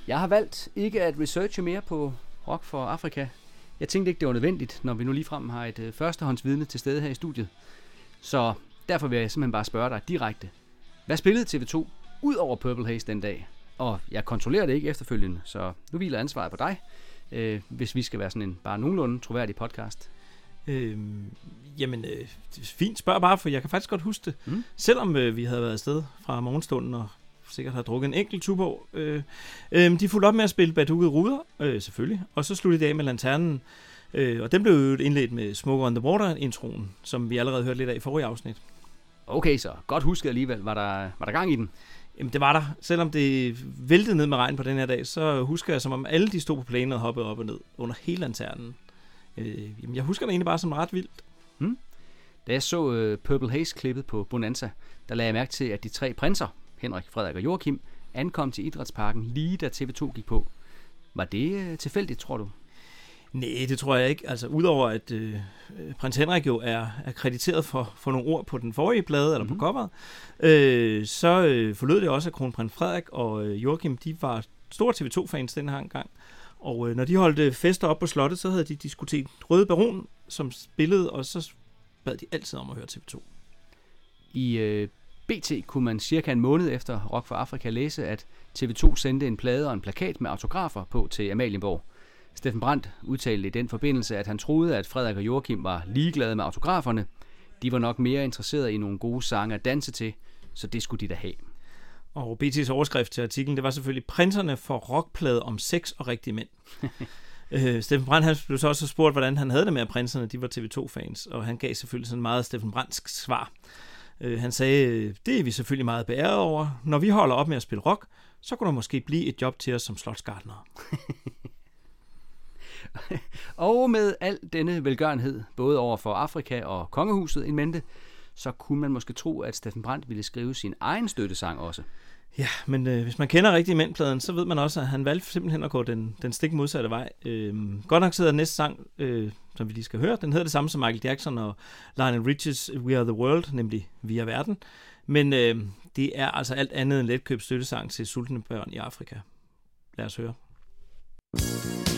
Speaker 3: Jeg har valgt ikke at researche mere på Rock for Afrika. Jeg tænkte ikke, det var nødvendigt, når vi nu ligefrem har et øh, førstehåndsvidne til stede her i studiet. Så derfor vil jeg simpelthen bare spørge dig direkte. Hvad spillede TV2 ud over Purple Haze den dag? Og jeg kontrollerer det ikke efterfølgende, så nu hviler ansvaret på dig, øh, hvis vi skal være sådan en bare nogenlunde troværdig podcast.
Speaker 1: Øhm, jamen, øh, fint. Spørg bare, for jeg kan faktisk godt huske det.
Speaker 3: Mm.
Speaker 1: Selvom øh, vi havde været afsted fra morgenstunden og sikkert har drukket en enkelt tuborg. Øh, øh, de fulgte op med at spille Badukket Ruder, øh, selvfølgelig. Og så sluttede de af med Lanternen. Øh, og den blev jo indledt med Smoke on the Water-introen, som vi allerede hørte lidt af i forrige afsnit.
Speaker 3: Okay, så godt husket alligevel. Var der, var der gang i den?
Speaker 1: Jamen, det var der. Selvom det væltede ned med regn på den her dag, så husker jeg, som om alle de stod på plænen og hoppede op og ned under hele lanternen. Øh, jamen, jeg husker det egentlig bare som ret vildt.
Speaker 3: Da jeg så uh, Purple Haze-klippet på Bonanza, der lagde jeg mærke til, at de tre prinser, Henrik, Frederik og Joachim, ankom til Idrætsparken lige da TV2 gik på. Var det uh, tilfældigt, tror du?
Speaker 1: Nej, det tror jeg ikke. Altså, udover at øh, øh, prins Henrik jo er, er krediteret for, for nogle ord på den forrige plade, eller mm-hmm. på coveret, øh, så øh, forlød det også, at kronprins Frederik og øh, Joachim, de var store TV2-fans den her gang. Og øh, når de holdt øh, fester op på slottet, så havde de diskuteret Røde Baron, som spillede, og så bad de altid om at høre TV2.
Speaker 3: I uh, BT kunne man cirka en måned efter Rock for Afrika læse, at TV2 sendte en plade og en plakat med autografer på til Amalienborg. Steffen Brandt udtalte i den forbindelse, at han troede, at Frederik og Joachim var ligeglade med autograferne. De var nok mere interesserede i nogle gode sange at danse til, så det skulle de da have.
Speaker 1: Og BT's overskrift til artiklen, det var selvfølgelig Prinserne for rockplade om sex og rigtige mænd. øh, Steffen Brandt han blev så også spurgt, hvordan han havde det med, at prinserne de var TV2-fans, og han gav selvfølgelig sådan meget Steffen Brandtsk svar. Øh, han sagde, det er vi selvfølgelig meget beæret over. Når vi holder op med at spille rock, så kunne der måske blive et job til os som slotsgardnere.
Speaker 3: Og med al denne velgørenhed, både over for Afrika og kongehuset en mente, så kunne man måske tro, at Steffen Brandt ville skrive sin egen støttesang også.
Speaker 1: Ja, men øh, hvis man kender rigtig mændpladen, så ved man også, at han valgte simpelthen at gå den, den stik modsatte vej. Øh, godt nok sidder næste sang, øh, som vi lige skal høre, den hedder det samme som Michael Jackson og Lionel Richie's We Are The World, nemlig Vi er verden. Men øh, det er altså alt andet end letkøbt støttesang til sultne børn i Afrika. Lad os høre.
Speaker 2: Vi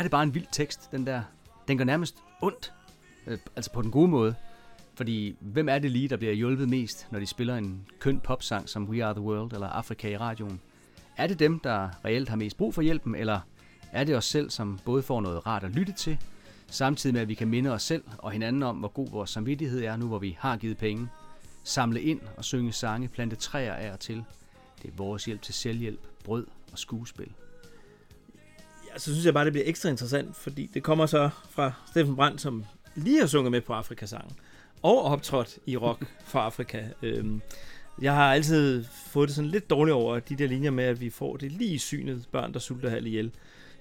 Speaker 2: er det bare en vild tekst, den der. Den gør nærmest ondt. Øh, altså på den gode måde. Fordi hvem er det lige, der bliver hjulpet mest, når de spiller en køn popsang som We Are The World eller Afrika i radioen? Er det dem, der reelt har mest brug for hjælpen, eller er det os selv, som både får noget rart at lytte til, samtidig med at vi kan minde os selv og hinanden om, hvor god vores samvittighed er nu, hvor vi har givet penge, samle ind og synge sange, plante træer af og til. Det er vores hjælp til selvhjælp, brød og skuespil.
Speaker 1: Så synes jeg bare, det bliver ekstra interessant, fordi det kommer så fra Steffen Brandt, som lige har sunget med på Afrikasangen, og optrådt i rock for Afrika. Øhm, jeg har altid fået det sådan lidt dårligt over de der linjer med, at vi får det lige i synet, børn, der sulter halv ihjel.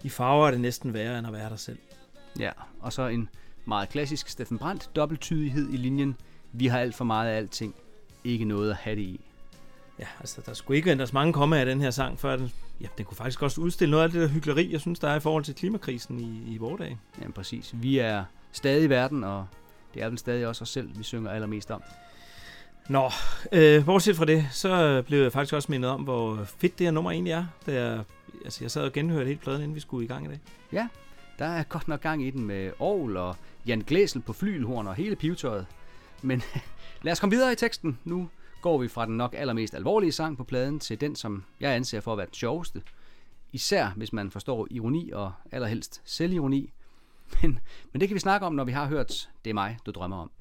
Speaker 1: I farver er det næsten værre, end at være der selv.
Speaker 2: Ja, og så en meget klassisk Steffen Brandt dobbelttydighed i linjen. Vi har alt for meget af alting. Ikke noget at have det i.
Speaker 1: Ja, altså, der skulle ikke ventes mange komme af den her sang, før den, ja, den kunne faktisk også udstille noget af det der hyggeleri, jeg synes, der er i forhold til klimakrisen i, i vores dag.
Speaker 2: Ja, præcis. Vi er stadig i verden, og det er vel stadig også os selv, vi synger allermest om.
Speaker 1: Nå, øh, bortset fra det, så blev jeg faktisk også mindet om, hvor fedt det her nummer egentlig er. Da jeg, altså, jeg sad og genhørte hele pladen, inden vi skulle i gang i dag.
Speaker 2: Ja, der er godt nok gang i den med Aarhus og Jan Glæsel på flylhorn og hele pivetøjet. Men lad os komme videre i teksten. Nu går vi fra den nok allermest alvorlige sang på pladen til den, som jeg anser for at være den sjoveste. Især hvis man forstår ironi og allerhelst selvironi. Men, men det kan vi snakke om, når vi har hørt Det er mig, du drømmer om.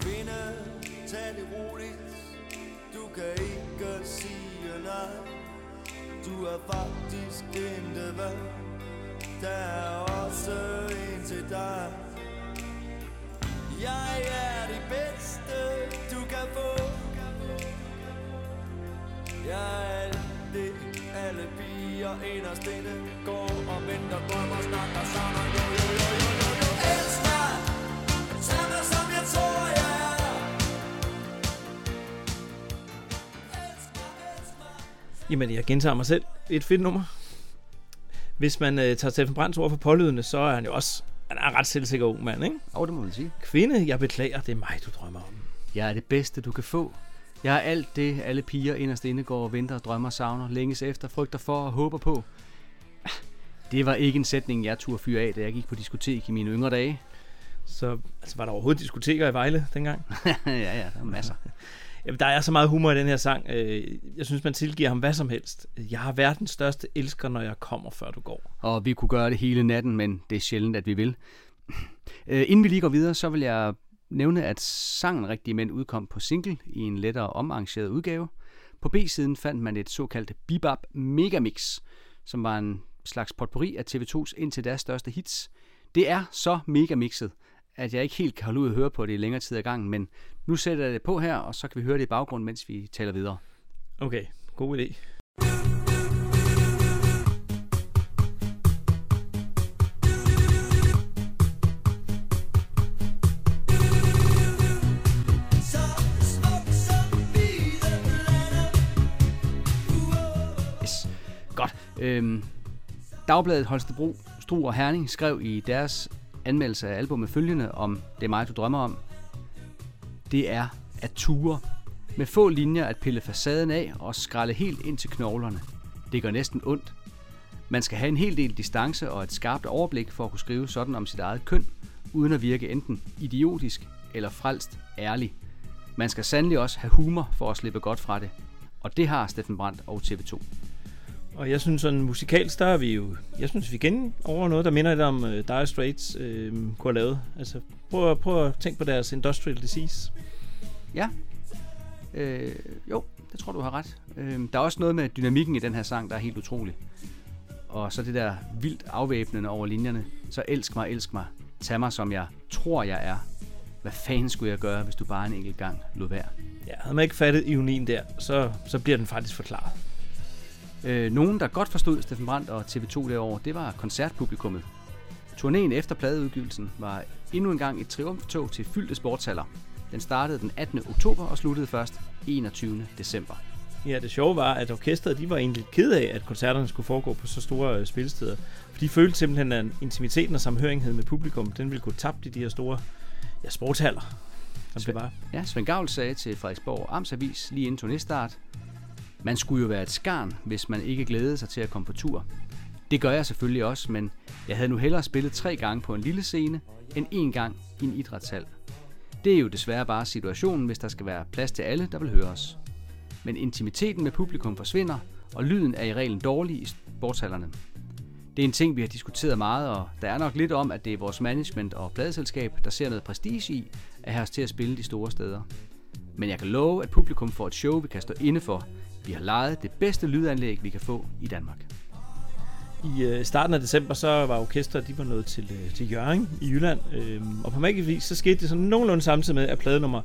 Speaker 7: Kvinde, tag det roligt Du
Speaker 2: kan ikke sige nej Du er faktisk intet værd Der er også en til dig Jeg er det bedste du kan få Jeg er alt det alle piger inderst inde Går og venter, drømmer, snakker, sammen Jo, jo, jo, jo, jo, jo
Speaker 1: Jamen, jeg gentager mig selv. Et fedt nummer. Hvis man øh, tager Steffen Brands ord for pålydende, så er han jo også han er en ret selvsikker ung mand, ikke?
Speaker 3: Og det må man sige.
Speaker 1: Kvinde, jeg beklager, det er mig, du drømmer om.
Speaker 3: Jeg er det bedste, du kan få. Jeg er alt det, alle piger inderst inde går og venter, drømmer, savner, længes efter, frygter for og håber på. Det var ikke en sætning, jeg turde fyre af, da jeg gik på diskotek i mine yngre dage.
Speaker 1: Så altså, var der overhovedet diskoteker i Vejle dengang?
Speaker 3: ja, ja, der er masser.
Speaker 1: Jamen, der er så meget humor i den her sang. Øh, jeg synes, man tilgiver ham hvad som helst. Jeg har verdens største elsker, når jeg kommer, før du går.
Speaker 3: Og vi kunne gøre det hele natten, men det er sjældent, at vi vil. Øh, inden vi lige går videre, så vil jeg nævne, at sangen Rigtige Mænd udkom på single i en lettere omarrangeret udgave. På B-siden fandt man et såkaldt Bebop Megamix, som var en slags potpourri af TV2's indtil deres største hits. Det er så megamixet, at jeg ikke helt kan holde ud at høre på det i længere tid ad gangen, men nu sætter jeg det på her, og så kan vi høre det i baggrunden, mens vi taler videre.
Speaker 1: Okay, god idé.
Speaker 3: Yes. Godt. Øhm, Dagbladet Holstebro, Struer og Herning skrev i deres anmeldelse af albumet følgende om Det er mig, du drømmer om. Det er at ture. Med få linjer at pille facaden af og skrælle helt ind til knoglerne. Det gør næsten ondt. Man skal have en hel del distance og et skarpt overblik for at kunne skrive sådan om sit eget køn, uden at virke enten idiotisk eller frelst ærlig. Man skal sandelig også have humor for at slippe godt fra det. Og det har Steffen Brandt og TV2.
Speaker 1: Og jeg synes sådan musikalt, der er vi jo... Jeg synes, vi igen over noget, der minder lidt om uh, Dire Straits uh, kunne have lavet. Altså, prøv, prøv at tænke på deres Industrial Disease.
Speaker 3: Ja. Øh, jo, det tror du har ret. Øh, der er også noget med dynamikken i den her sang, der er helt utrolig. Og så det der vildt afvæbnende over linjerne. Så elsk mig, elsk mig. Tag mig, som jeg tror, jeg er. Hvad fanden skulle jeg gøre, hvis du bare en enkelt gang lod være?
Speaker 1: Ja, havde man ikke fattet ironien der, så, så bliver den faktisk forklaret.
Speaker 3: Øh, nogen, der godt forstod Steffen Brandt og TV2 derovre, det var koncertpublikummet. Turnéen efter pladeudgivelsen var endnu en gang et triumftog til fyldte sportshaller. Den startede den 18. oktober og sluttede først 21. december.
Speaker 1: Ja, det sjove var, at orkestret de var egentlig ked af, at koncerterne skulle foregå på så store øh, spilsteder. For de følte simpelthen, at intimiteten og samhørigheden med publikum, den ville gå tabt i de her store ja, sportshaller, som det var.
Speaker 3: Ja, Svend Gavl sagde til Frederiksborg Amtsavis lige inden turnéstart, man skulle jo være et skarn, hvis man ikke glædede sig til at komme på tur. Det gør jeg selvfølgelig også, men jeg havde nu hellere spillet tre gange på en lille scene, end én gang i en idrætshal. Det er jo desværre bare situationen, hvis der skal være plads til alle, der vil høre os. Men intimiteten med publikum forsvinder, og lyden er i reglen dårlig i sportshallerne. Det er en ting, vi har diskuteret meget, og der er nok lidt om, at det er vores management og pladeselskab, der ser noget prestige i at have os til at spille de store steder. Men jeg kan love, at publikum får et show, vi kan stå inde for. Vi har lejet det bedste lydanlæg, vi kan få i Danmark.
Speaker 1: I øh, starten af december, så var orkestret, de var nået til, øh, til Jørgen i Jylland. Øhm, og på magisk vis, så skete det sådan nogenlunde samtidig med, at plade nummer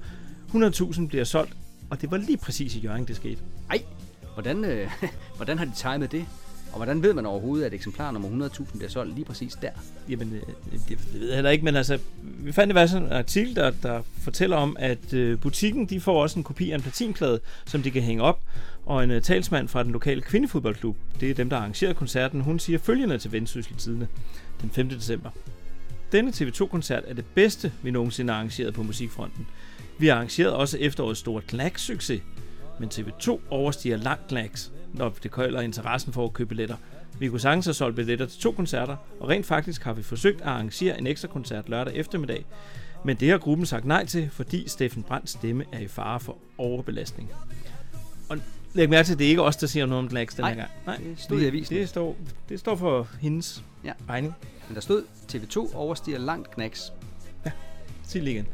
Speaker 1: 100.000 bliver solgt. Og det var lige præcis i Jørgen, det skete.
Speaker 3: Ej, hvordan, øh, hvordan har de timet det? Og hvordan ved man overhovedet, at eksemplar nummer 100.000 bliver solgt lige præcis der?
Speaker 1: Jamen, øh, det, det ved jeg heller ikke, men altså, vi fandt i hvert fald en artikel, der, der fortæller om, at øh, butikken, de får også en kopi af en platinplade, som de kan hænge op, og en øh, talsmand fra den lokale kvindefodboldklub, det er dem, der arrangerer koncerten, hun siger følgende til Vendsyssel Tidene den 5. december. Denne TV2-koncert er det bedste, vi nogensinde har arrangeret på musikfronten. Vi har arrangeret også efterårets store knack-succes, men TV2 overstiger langt Knacks, når det køler interessen for at købe billetter. Vi kunne sagtens have solgt billetter til to koncerter, og rent faktisk har vi forsøgt at arrangere en ekstra koncert lørdag eftermiddag, men det har gruppen sagt nej til, fordi Steffen Brands stemme er i fare for overbelastning. Og læg mærke til, at det er ikke os, der siger noget om Knacks den her gang. Nej,
Speaker 3: det stod i avisen.
Speaker 1: Det står, det står for hendes
Speaker 3: Ja.
Speaker 1: regning.
Speaker 3: Men der stod, TV2 overstiger langt knacks.
Speaker 1: Sig lige igen.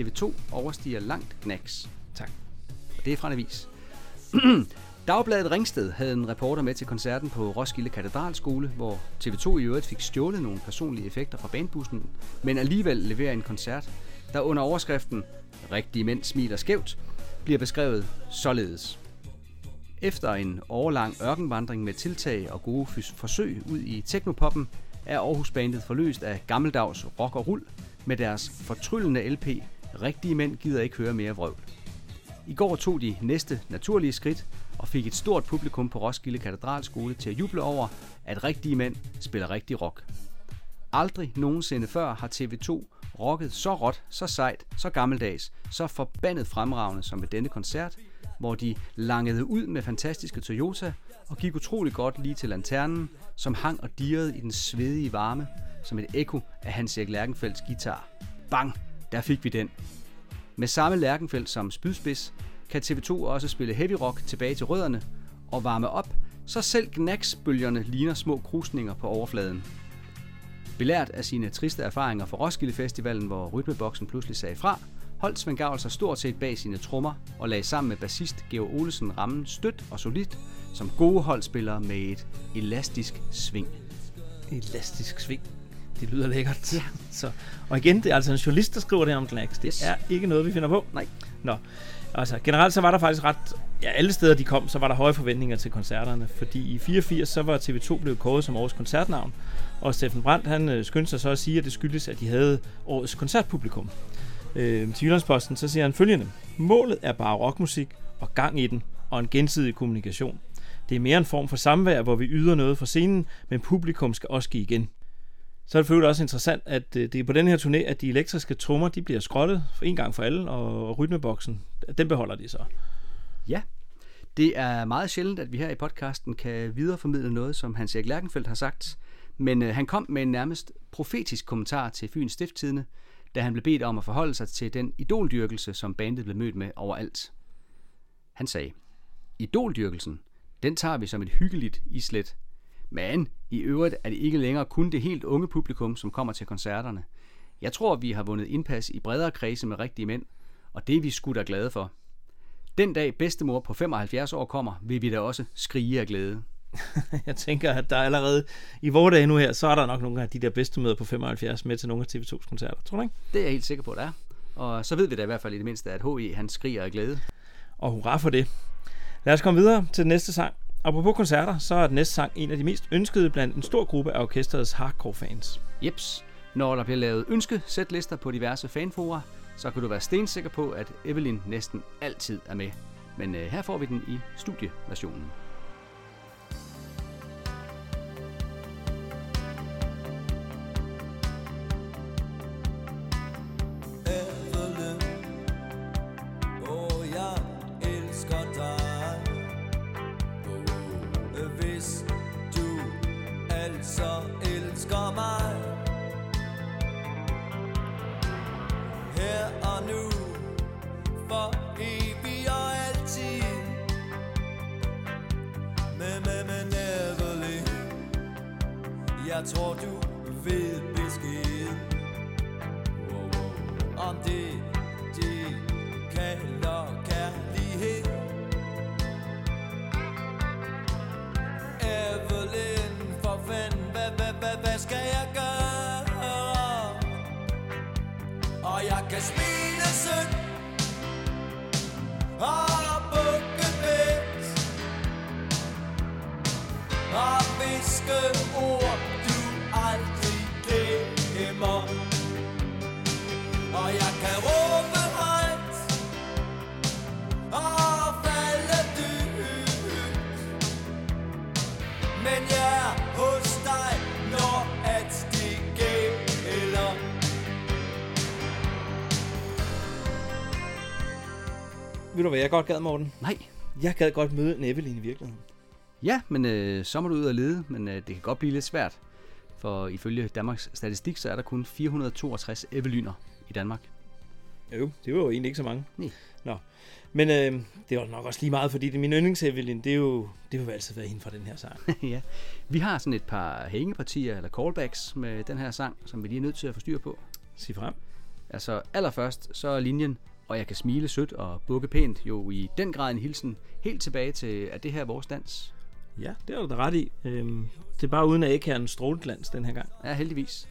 Speaker 3: TV2 overstiger langt knacks.
Speaker 1: Tak.
Speaker 3: Og det er fra en avis. Dagbladet Ringsted havde en reporter med til koncerten på Roskilde Katedralskole, hvor TV2 i øvrigt fik stjålet nogle personlige effekter fra bandbussen, men alligevel leverer en koncert, der under overskriften Rigtige mænd smiler skævt, bliver beskrevet således. Efter en årlang ørkenvandring med tiltag og gode fys- forsøg ud i teknopoppen, er Aarhus-bandet forløst af gammeldags rock og rull med deres fortryllende LP Rigtige mænd gider ikke høre mere vrøvl. I går tog de næste naturlige skridt og fik et stort publikum på Roskilde Katedralskole til at juble over, at rigtige mænd spiller rigtig rock. Aldrig nogensinde før har TV2 rocket så råt, så sejt, så gammeldags, så forbandet fremragende som ved denne koncert, hvor de langede ud med fantastiske Toyota og gik utrolig godt lige til lanternen, som hang og dirrede i den svedige varme, som et ekko af Hans Erik Lærkenfelds guitar. Bang! Der fik vi den. Med samme Lærkenfeldt som spydspids, kan TV2 også spille heavy rock tilbage til rødderne og varme op, så selv gnaksbølgerne ligner små krusninger på overfladen. Belært af sine triste erfaringer fra Roskilde Festivalen, hvor rytmeboksen pludselig sagde fra, holdt Svend Gavl sig stort set bag sine trommer og lagde sammen med bassist Geo Olesen rammen stødt og solidt som gode holdspillere med et elastisk sving.
Speaker 1: Elastisk sving. Det lyder lækkert. Ja. Så, og igen, det er altså en journalist, der skriver det om Glax. Det er ikke noget, vi finder på.
Speaker 3: Nej.
Speaker 1: Nå, altså generelt så var der faktisk ret... Ja, alle steder de kom, så var der høje forventninger til koncerterne. Fordi i 84 så var TV2 blevet kåret som årets koncertnavn. Og Steffen Brandt, han øh, skyndte sig så at sige, at det skyldes, at de havde årets koncertpublikum. Øh, til Jyllandsposten, så siger han følgende. Målet er bare rockmusik og gang i den, og en gensidig kommunikation. Det er mere en form for samvær, hvor vi yder noget for scenen, men publikum skal også give igen. Så er det selvfølgelig også interessant, at øh, det er på den her turné, at de elektriske trommer, de bliver skrottet for en gang for alle, og rytmeboksen, den beholder de så.
Speaker 3: Ja, det er meget sjældent, at vi her i podcasten kan videreformidle noget, som Hans Erik Lærkenfeldt har sagt, men øh, han kom med en nærmest profetisk kommentar til Fyns Stifttidene, da han blev bedt om at forholde sig til den idoldyrkelse, som bandet blev mødt med overalt. Han sagde, Idoldyrkelsen, den tager vi som et hyggeligt islet. Men i øvrigt er det ikke længere kun det helt unge publikum, som kommer til koncerterne. Jeg tror, vi har vundet indpas i bredere kredse med rigtige mænd, og det er vi sgu da glade for. Den dag bedstemor på 75 år kommer, vil vi da også skrige af glæde.
Speaker 1: Jeg tænker, at der er allerede i vores dage nu her, så er der nok nogle af de der bedstemøder på 75 med til nogle af TV2's koncerter. Tror du ikke?
Speaker 3: Det er jeg helt sikker på, at der er. Og så ved vi da i hvert fald i det mindste, at H.E. han skriger af glæde.
Speaker 1: Og hurra for det. Lad os komme videre til den næste sang. Apropos koncerter, så er den næste sang en af de mest ønskede blandt en stor gruppe af orkesterets hardcore-fans.
Speaker 3: Jeps, når der bliver lavet ønske-sætlister på diverse fanfora, så kan du være stensikker på, at Evelyn næsten altid er med. Men øh, her får vi den i studieversionen.
Speaker 2: Elsker mig Her og nu For evigt og altid Men, men, men Evelyn Jeg tror du ved besked wow, wow. om det, de kalder kærlighed. Evelyn, for hvad, hvad, hvad, hvad skal jeg gøre? Og jeg kan smile sødt og bukke bedt og viske ord,
Speaker 1: Ved du hvad jeg godt gad, Morten?
Speaker 3: Nej.
Speaker 1: Jeg gad godt møde en Evelyn i virkeligheden.
Speaker 3: Ja, men øh, så må du ud og lede, men øh, det kan godt blive lidt svært. For ifølge Danmarks Statistik, så er der kun 462 Evelyner i Danmark.
Speaker 1: Jo, det var jo egentlig ikke så mange.
Speaker 3: Nej.
Speaker 1: Nå. Men øh, det var nok også lige meget, fordi det er min yndlings Evelyn, det er jo, det vil altid være hende fra den her sang.
Speaker 3: ja. Vi har sådan et par hængepartier eller callbacks med den her sang, som vi lige er nødt til at få styr på.
Speaker 1: Sig frem.
Speaker 3: Altså allerførst, så er linjen, og jeg kan smile sødt og bukke pænt, jo i den grad en hilsen helt tilbage til, at det her er vores dans.
Speaker 1: Ja, det har du da ret i. Øhm, det er bare uden at ikke have en stråleglans den her gang.
Speaker 3: Ja, heldigvis.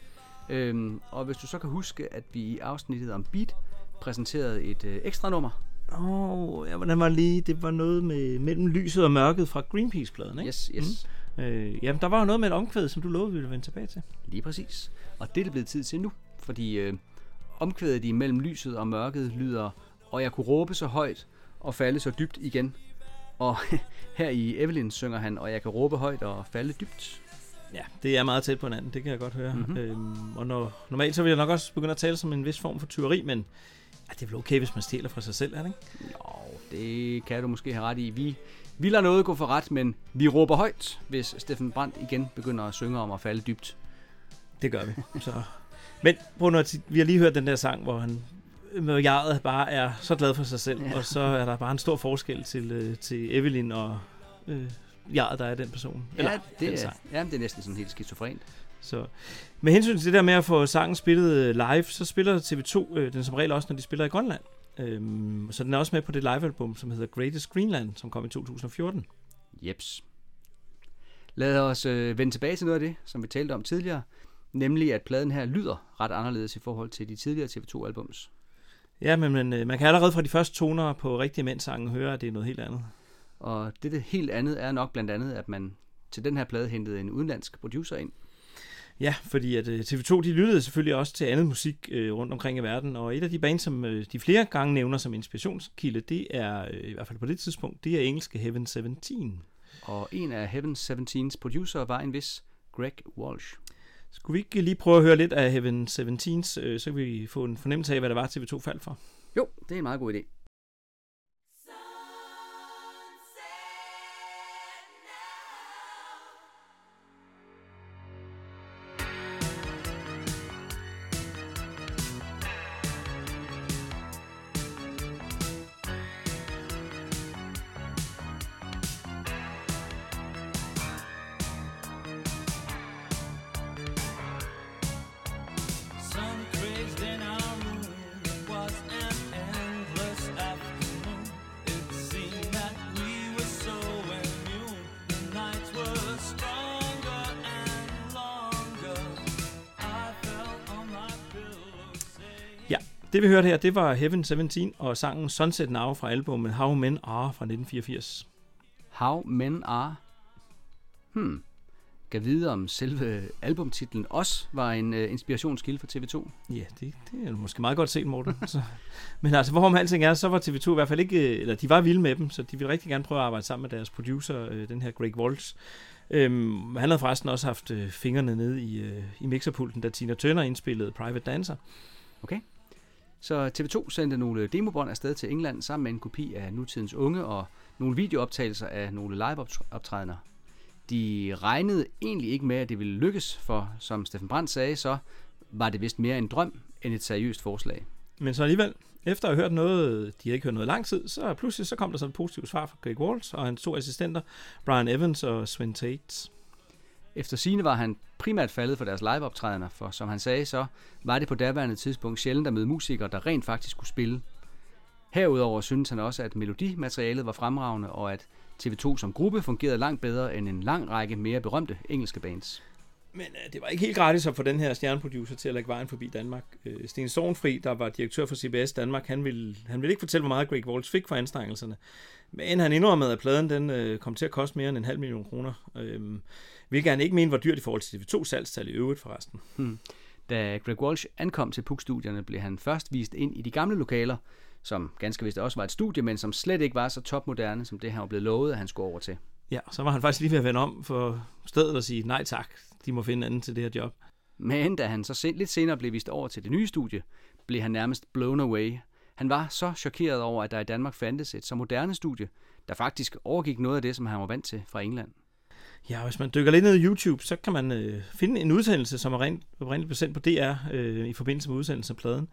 Speaker 3: Øhm, og hvis du så kan huske, at vi i afsnittet om beat præsenterede et øh, ekstra nummer.
Speaker 1: Åh, oh, ja, hvordan var lige? Det var noget med mellem lyset og mørket fra Greenpeace-pladen, ikke?
Speaker 3: Yes, yes.
Speaker 1: Mm. Øh, jamen, der var jo noget med et omkvæd, som du lovede, vi ville vende tilbage til.
Speaker 3: Lige præcis. Og det er det blevet tid til nu, fordi øh, omkvædet i mellem lyset og mørket lyder, og jeg kunne råbe så højt og falde så dybt igen. Og her i Evelyn synger han, og jeg kan råbe højt og falde dybt.
Speaker 1: Ja, det er meget tæt på hinanden, det kan jeg godt høre. Mm-hmm. Øhm, og når, normalt så vil jeg nok også begynde at tale som en vis form for tyveri, men ja, det er vel okay, hvis man stjæler fra sig selv, er det ikke?
Speaker 3: Jo, det kan du måske have ret i. Vi, vi lader noget gå for ret, men vi råber højt, hvis Steffen Brandt igen begynder at synge om at falde dybt.
Speaker 1: Det gør vi. Så. Men prøv nu vi har lige hørt den der sang, hvor han med jaret bare er så glad for sig selv, ja. og så er der bare en stor forskel til, øh, til Evelyn og øh, jaret, der er den person.
Speaker 3: Ja, det,
Speaker 1: den
Speaker 3: er,
Speaker 1: sang.
Speaker 3: ja, det er næsten sådan helt skizofrent.
Speaker 1: Så med hensyn til det der med at få sangen spillet øh, live, så spiller TV2 øh, den som regel også, når de spiller i Grønland. Øhm, så den er også med på det livealbum, som hedder Greatest Greenland, som kom i 2014.
Speaker 3: Jeps. Lad os øh, vende tilbage til noget af det, som vi talte om tidligere, nemlig at pladen her lyder ret anderledes i forhold til de tidligere TV2-albums.
Speaker 1: Ja, men, men øh, man kan allerede fra de første toner på Rigtige Mænd-sangen høre, at det er noget helt andet.
Speaker 3: Og det, det helt andet er nok blandt andet, at man til den her plade hentede en udenlandsk producer ind.
Speaker 1: Ja, fordi at øh, TV2 de lyttede selvfølgelig også til andet musik øh, rundt omkring i verden, og et af de bands, som øh, de flere gange nævner som inspirationskilde, det er, øh, i hvert fald på det tidspunkt, det er engelske Heaven 17.
Speaker 3: Og en af Heaven 17's producer var en vis Greg Walsh.
Speaker 1: Skulle vi ikke lige prøve at høre lidt af Heaven 17's, øh, så kan vi få en fornemmelse af, hvad det var, TV2 faldt for.
Speaker 3: Jo, det er en meget god idé.
Speaker 1: Det vi hørte her, det var Heaven 17 og sangen Sunset Now fra albumet How Men Are fra 1984.
Speaker 3: How Men Are. Hmm. Kan vide om selve albumtitlen også var en uh, inspirationskilde for TV2.
Speaker 1: Ja, det, det er måske meget godt set, Morten. så, men altså, hvorom alting er, så var TV2 i hvert fald ikke, øh, eller de var vilde med dem, så de ville rigtig gerne prøve at arbejde sammen med deres producer, øh, den her Greg Walsh. Øhm, han havde forresten også haft øh, fingrene nede i, øh, i mixerpulten, da Tina Turner indspillede Private Dancer.
Speaker 3: Okay. Så TV2 sendte nogle øh, demobånd afsted til England sammen med en kopi af nutidens unge og nogle videooptagelser af nogle liveoptrædener. De regnede egentlig ikke med, at det ville lykkes, for som Steffen Brandt sagde, så var det vist mere en drøm end et seriøst forslag.
Speaker 1: Men så alligevel, efter at have hørt noget, de havde ikke hørt noget i lang tid, så pludselig så kom der sådan et positivt svar fra Greg Walls og hans to assistenter, Brian Evans og Sven Tate.
Speaker 3: Efter sine var han primært faldet for deres liveoptrædener, for som han sagde, så var det på daværende tidspunkt sjældent at møde musikere, der rent faktisk kunne spille. Herudover synes han også, at melodimaterialet var fremragende, og at TV2 som gruppe fungerede langt bedre end en lang række mere berømte engelske bands.
Speaker 1: Men øh, det var ikke helt gratis at få den her stjerneproducer til at lægge vejen forbi Danmark. Øh, Sten Sorgenfri, der var direktør for CBS Danmark, han ville, han ville ikke fortælle, hvor meget Greg Walls fik for anstrengelserne. Men han indrømmede, at pladen den, øh, kom til at koste mere end en halv million kroner. Øh, hvilket han ikke mente var dyrt i forhold til TV2 salgstal i øvrigt forresten.
Speaker 3: Hmm. Da Greg Walsh ankom til PUK-studierne, blev han først vist ind i de gamle lokaler, som ganske vist også var et studie, men som slet ikke var så topmoderne, som det han var blevet lovet, at han skulle over til.
Speaker 1: Ja, så var han faktisk lige ved at vende om for stedet og sige nej tak, de må finde anden til det her job.
Speaker 3: Men da han så lidt senere blev vist over til det nye studie, blev han nærmest blown away. Han var så chokeret over, at der i Danmark fandtes et så moderne studie, der faktisk overgik noget af det, som han var vant til fra England.
Speaker 1: Ja, hvis man dykker lidt ned i YouTube, så kan man øh, finde en udsendelse, som er rent, oprindeligt besendt på DR øh, i forbindelse med udsendelsen af pladen.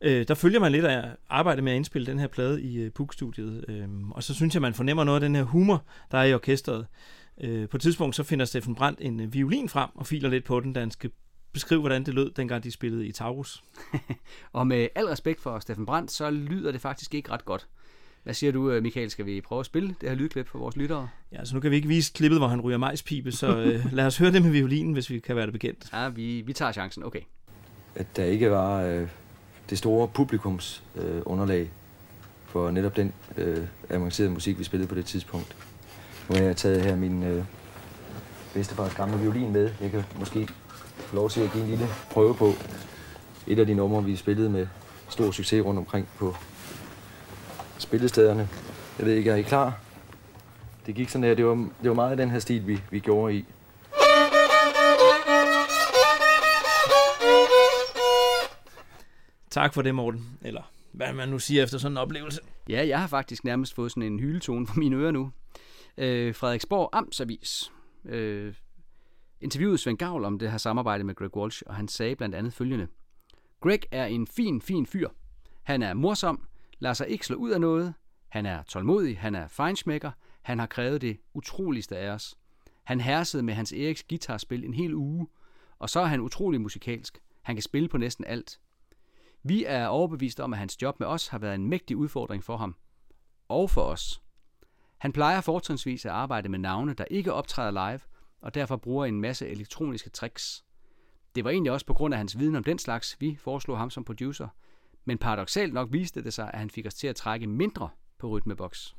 Speaker 1: Øh, der følger man lidt af arbejdet med at indspille den her plade i øh, PUK-studiet, øh, og så synes jeg, man fornemmer noget af den her humor, der er i orkestret. Øh, på et tidspunkt så finder Steffen Brandt en øh, violin frem og filer lidt på den, da han skal beskrive, hvordan det lød, dengang de spillede i Taurus.
Speaker 3: Og med al respekt for Steffen Brandt, så lyder det faktisk ikke ret godt. Hvad siger du, øh, Michael? Skal vi prøve at spille det her lydklip for vores lyttere?
Speaker 1: Ja, så nu kan vi ikke vise klippet, hvor han ryger majspibe, så øh, lad os høre det med violinen, hvis vi kan være det bekendt.
Speaker 3: Ja, vi, vi tager chancen. Okay.
Speaker 8: at der ikke var øh, det store publikums øh, underlag for netop den øh, avancerede musik, vi spillede på det tidspunkt. Nu har jeg taget her min øh, bedstefars gamle violin med. Jeg kan måske få lov til at give en lille prøve på et af de numre, vi spillede med stor succes rundt omkring på spillestederne. Jeg ved ikke, er I klar? Det gik sådan her. Det var, det var meget af den her stil, vi, vi gjorde i.
Speaker 1: Tak for det, Morten. Eller hvad man nu siger efter sådan en oplevelse.
Speaker 3: Ja, jeg har faktisk nærmest fået sådan en hyletone på mine ører nu. Øh, Frederiksborg Amtsavis øh, interviewede Svend Gavl om det her samarbejde med Greg Walsh, og han sagde blandt andet følgende. Greg er en fin, fin fyr. Han er morsom, lader sig ikke slå ud af noget. Han er tålmodig, han er fejnsmækker, Han har krævet det utroligste af os. Han hersede med hans Eriks guitarspil en hel uge, og så er han utrolig musikalsk. Han kan spille på næsten alt. Vi er overbevist om, at hans job med os har været en mægtig udfordring for ham. Og for os. Han plejer fortrinsvis at arbejde med navne, der ikke optræder live, og derfor bruger en masse elektroniske tricks. Det var egentlig også på grund af hans viden om den slags, vi foreslog ham som producer. Men paradoxalt nok viste det sig, at han fik os til at trække mindre på rytmeboks.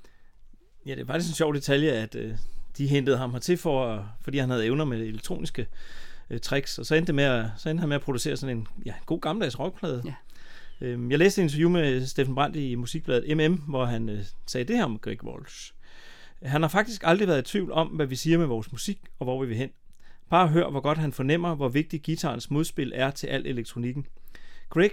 Speaker 1: Ja, det er faktisk en sjov detalje, at øh, de hentede ham hertil, for, fordi han havde evner med elektroniske øh, tricks, og så endte, det med at, så endte han med at producere sådan en ja, god gammeldags rockplade.
Speaker 3: Ja.
Speaker 1: Øhm, jeg læste et interview med Steffen Brandt i musikbladet MM, hvor han øh, sagde det her om Greg Walsh. Han har faktisk aldrig været i tvivl om, hvad vi siger med vores musik, og hvor vi vil hen. Bare hør, hvor godt han fornemmer, hvor vigtig guitarens modspil er til al elektronikken. Greg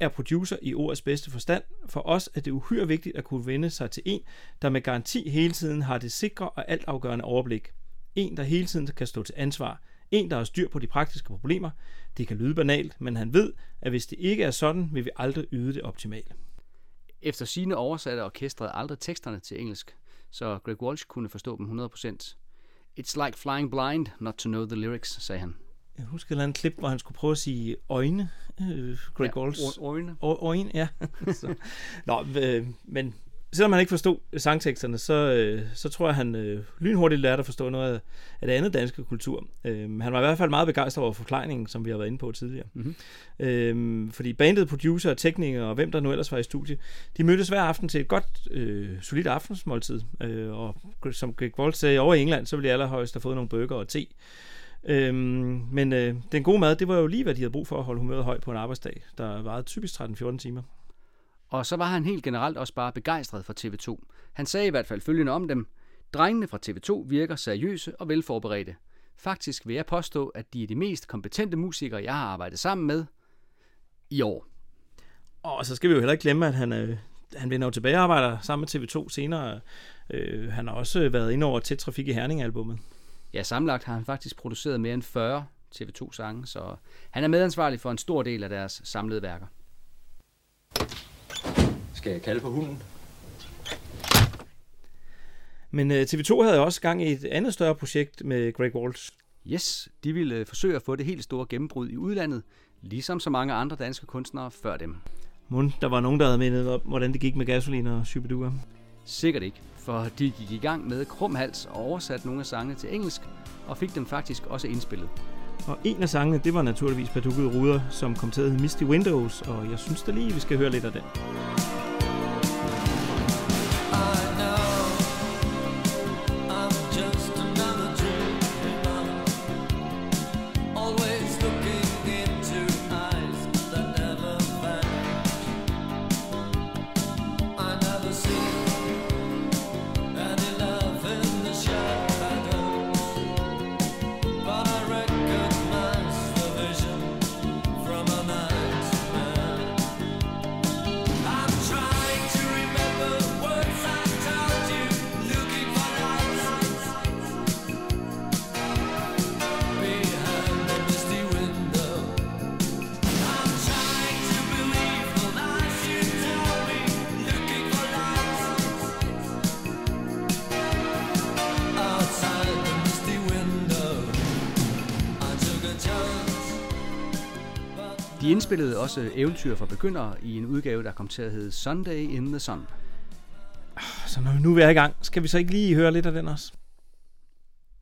Speaker 1: er producer i ordets bedste forstand. For os er det uhyre vigtigt at kunne vende sig til en, der med garanti hele tiden har det sikre og altafgørende overblik. En, der hele tiden kan stå til ansvar. En, der har styr på de praktiske problemer. Det kan lyde banalt, men han ved, at hvis det ikke er sådan, vil vi aldrig yde det optimale.
Speaker 3: Efter sine oversatte orkestret aldrig teksterne til engelsk, så Greg Walsh kunne forstå dem 100%. It's like flying blind not to know the lyrics, sagde han.
Speaker 1: Jeg husker et eller andet klip, hvor han skulle prøve at sige øjne, øh, Greg
Speaker 3: Ja, ø- øjne.
Speaker 1: Øjne, ja. så. Nå, øh, men selvom han ikke forstod sangteksterne, så, øh, så tror jeg, han øh, lynhurtigt lærte at forstå noget af, det andet danske kultur. Øh, han var i hvert fald meget begejstret over forklejningen, som vi har været inde på tidligere.
Speaker 3: Mhm.
Speaker 1: Øh, fordi bandet, producer, teknikere og hvem der nu ellers var i studiet, de mødtes hver aften til et godt, øh, solidt aftensmåltid. Øh, og som Greg Walsh sagde, over i England, så ville de allerhøjst have fået nogle bøger og te. Øhm, men øh, den gode mad, det var jo lige, hvad de havde brug for at holde humøret højt på en arbejdsdag, der varede typisk 13-14 timer.
Speaker 3: Og så var han helt generelt også bare begejstret for TV2. Han sagde i hvert fald følgende om dem. Drengene fra TV2 virker seriøse og velforberedte. Faktisk vil jeg påstå, at de er de mest kompetente musikere, jeg har arbejdet sammen med i år.
Speaker 1: Og så skal vi jo heller ikke glemme, at han, øh, han vender jo tilbage og arbejder sammen med TV2 senere. Øh, han har også været inde over Tæt Trafik i Herning-albummet.
Speaker 3: Ja, sammenlagt har han faktisk produceret mere end 40 TV2-sange, så han er medansvarlig for en stor del af deres samlede værker.
Speaker 8: Skal jeg kalde på hunden?
Speaker 1: Men øh, TV2 havde også gang i et andet større projekt med Greg Walsh.
Speaker 3: Yes, de ville øh, forsøge at få det helt store gennembrud i udlandet, ligesom så mange andre danske kunstnere før dem.
Speaker 1: Mund, der var nogen, der havde mindet op, hvordan det gik med gasolin og Shubidua.
Speaker 3: Sikkert ikke, for de gik i gang med krumhals og oversatte nogle af sangene til engelsk, og fik dem faktisk også indspillet.
Speaker 1: Og en af sangene, det var naturligvis Badukkede Ruder, som kom til at hedde Misty Windows, og jeg synes da lige, vi skal høre lidt af den.
Speaker 2: Indspillede også eventyr for begyndere i en udgave, der kom til at hedde Sunday in the Sun.
Speaker 1: Så når vi nu er i gang, skal vi så ikke lige høre lidt af den også?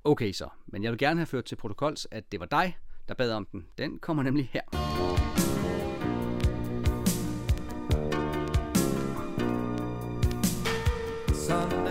Speaker 2: Okay så, men jeg vil gerne have ført til protokols, at det var dig, der bad om den. Den kommer nemlig her.
Speaker 9: Sunday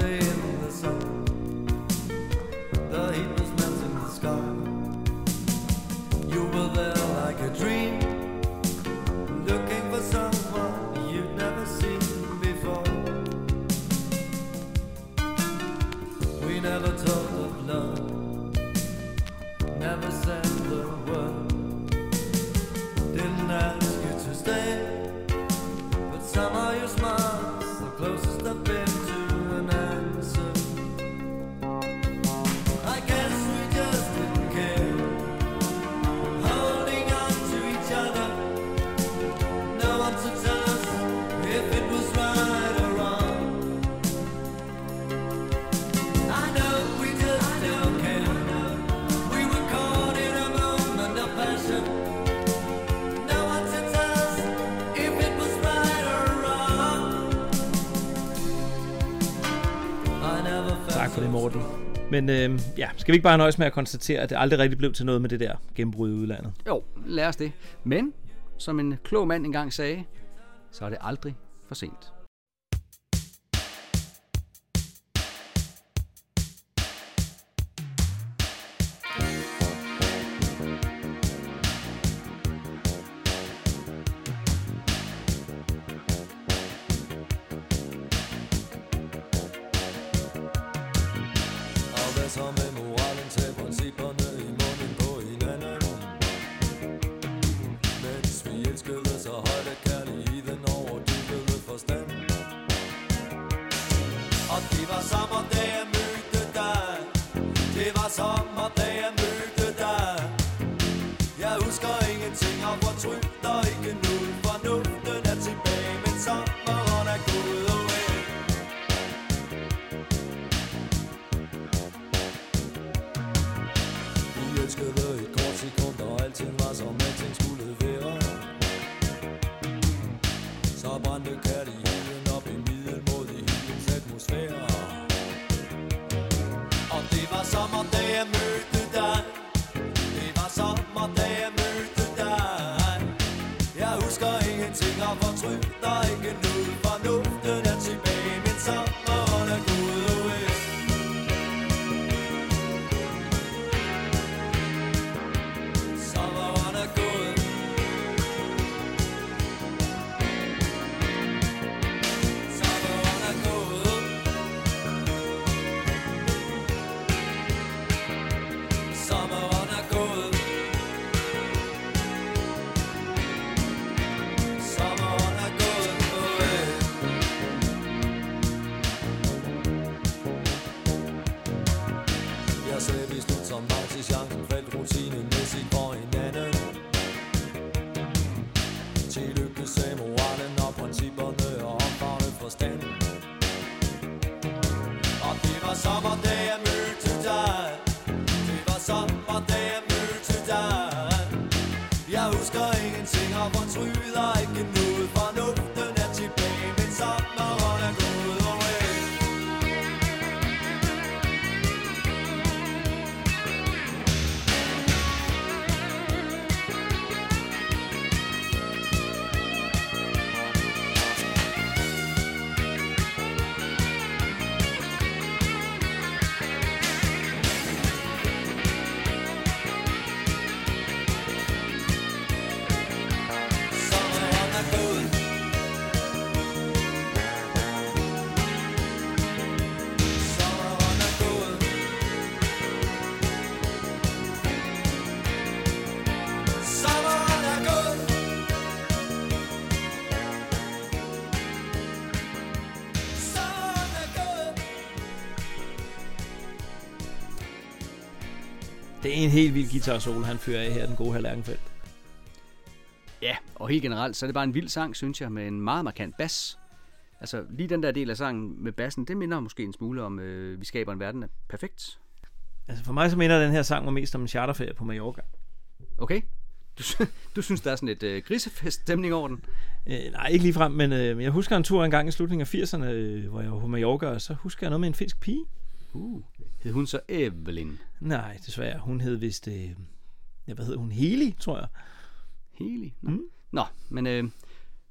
Speaker 1: Morten. Men øh, ja, skal vi ikke bare nøjes med at konstatere, at det aldrig rigtig blev til noget med det der gennembrud i udlandet?
Speaker 2: Jo, lad os det. Men, som en klog mand engang sagde, så er det aldrig for sent.
Speaker 1: En helt vild guitar solo, han fører af her, den gode herr Lærkenfeldt.
Speaker 2: Ja, og helt generelt, så er det bare en vild sang, synes jeg, med en meget markant bas. Altså, lige den der del af sangen med bassen, det minder måske en smule om, øh, vi skaber en verden af perfekt.
Speaker 1: Altså for mig så minder den her sang mig mest om en charterferie på Mallorca.
Speaker 2: Okay?
Speaker 3: Du, du synes, der er sådan et øh, grisefest-stemning over den?
Speaker 1: Øh, nej, ikke lige frem, men øh, jeg husker en tur en gang i slutningen af 80'erne, øh, hvor jeg var på Mallorca, og så husker jeg noget med en finsk pige.
Speaker 3: Uh, hed hun så Evelyn?
Speaker 1: Nej, desværre. Hun hed vist... Øh, ja, hvad hed hun? Heli, tror jeg.
Speaker 3: Heli? Nå, mm. Nå men øh,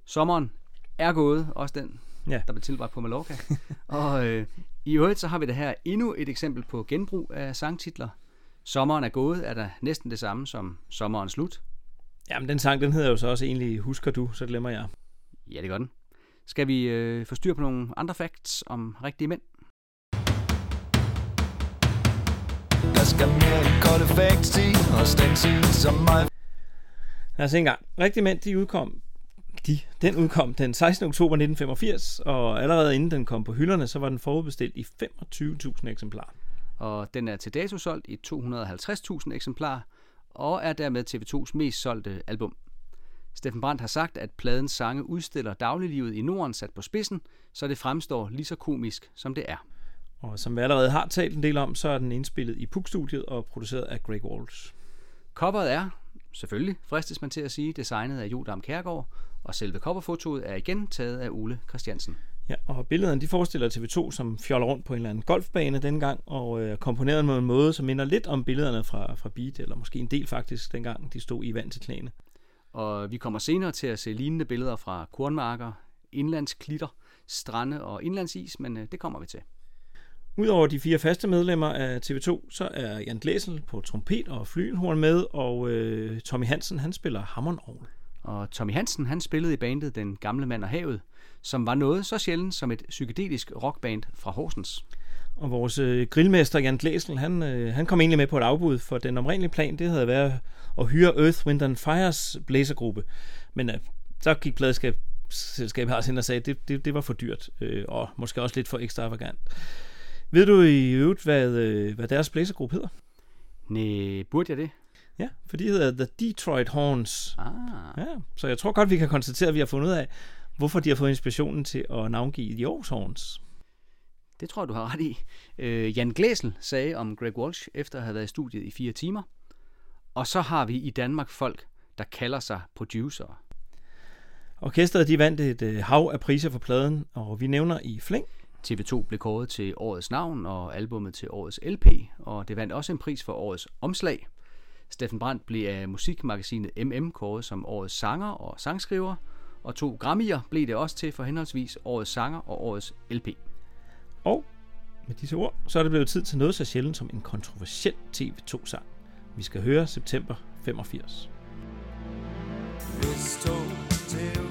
Speaker 3: sommeren er gået, også den,
Speaker 1: Ja.
Speaker 3: der blev tilbragt på Mallorca. og øh, i øvrigt så har vi det her endnu et eksempel på genbrug af sangtitler. Sommeren er gået er der næsten det samme som sommeren slut.
Speaker 1: Jamen, den sang, den hedder jo så også egentlig Husker du, så glemmer jeg.
Speaker 3: Ja, det gør den. Skal vi øh, få styr på nogle andre facts om rigtige mænd?
Speaker 2: Skal mere end kolde facts i, og stensil som mig.
Speaker 1: Lad os se en gang. Rigtig mænd, de udkom, de, den udkom den 16. oktober 1985, og allerede inden den kom på hylderne, så var den forudbestilt i 25.000 eksemplarer.
Speaker 3: Og den er til dato solgt i 250.000 eksemplarer, og er dermed TV2's mest solgte album. Steffen Brandt har sagt, at pladens sange udstiller dagliglivet i Norden sat på spidsen, så det fremstår lige så komisk, som det er.
Speaker 1: Og som vi allerede har talt en del om, så er den indspillet i PUK-studiet og produceret af Greg Walsh.
Speaker 3: Coveret er, selvfølgelig fristes man til at sige, designet af Jodam Kærgaard, og selve coverfotoet er igen taget af Ole Christiansen.
Speaker 1: Ja, og billederne de forestiller TV2, som fjoller rundt på en eller anden golfbane dengang, og øh, komponeret på en måde, som minder lidt om billederne fra, fra Beat, eller måske en del faktisk, dengang de stod i vand til knæene.
Speaker 3: Og vi kommer senere til at se lignende billeder fra kornmarker, indlandsklitter, strande og indlandsis, men øh, det kommer vi til.
Speaker 1: Udover de fire faste medlemmer af TV2, så er Jan Glæsel på trompet og flygelhorn med, og øh, Tommy Hansen, han spiller hammondorgel.
Speaker 3: Og Tommy Hansen, han spillede i bandet Den Gamle Mand og Havet, som var noget så sjældent som et psykedelisk rockband fra Horsens.
Speaker 1: Og vores øh, grillmester Jan Glæsel, han, øh, han kom egentlig med på et afbud, for den oprindelige plan, det havde været at hyre Earth, Wind and Fires blæsergruppe. Men øh, så gik pladeskabet altså ind og sagde, at det, det, det var for dyrt, øh, og måske også lidt for ekstravagant. Ved du i øvrigt, hvad, øh, hvad deres blæsergruppe hedder?
Speaker 3: Næh, burde jeg det?
Speaker 1: Ja, for de hedder The Detroit Horns.
Speaker 3: Ah,
Speaker 1: Ja, så jeg tror godt, vi kan konstatere, at vi har fundet ud af, hvorfor de har fået inspirationen til at navngive The Aarhus Horns.
Speaker 3: det tror jeg, du har ret i. Øh, Jan Glæsel sagde om Greg Walsh, efter at have været i studiet i fire timer. Og så har vi i Danmark folk, der kalder sig producer.
Speaker 1: Orkestret de vandt et øh, hav af priser for pladen, og vi nævner i flæng.
Speaker 3: TV2 blev kåret til årets navn og albummet til årets LP, og det vandt også en pris for årets omslag. Steffen Brandt blev af musikmagasinet MM kåret som årets sanger og sangskriver, og to Grammy'er blev det også til for henholdsvis årets sanger og årets LP.
Speaker 1: Og med disse ord, så er det blevet tid til noget så sjældent som en kontroversiel TV2-sang. Vi skal høre September 85.
Speaker 2: Hvis tog til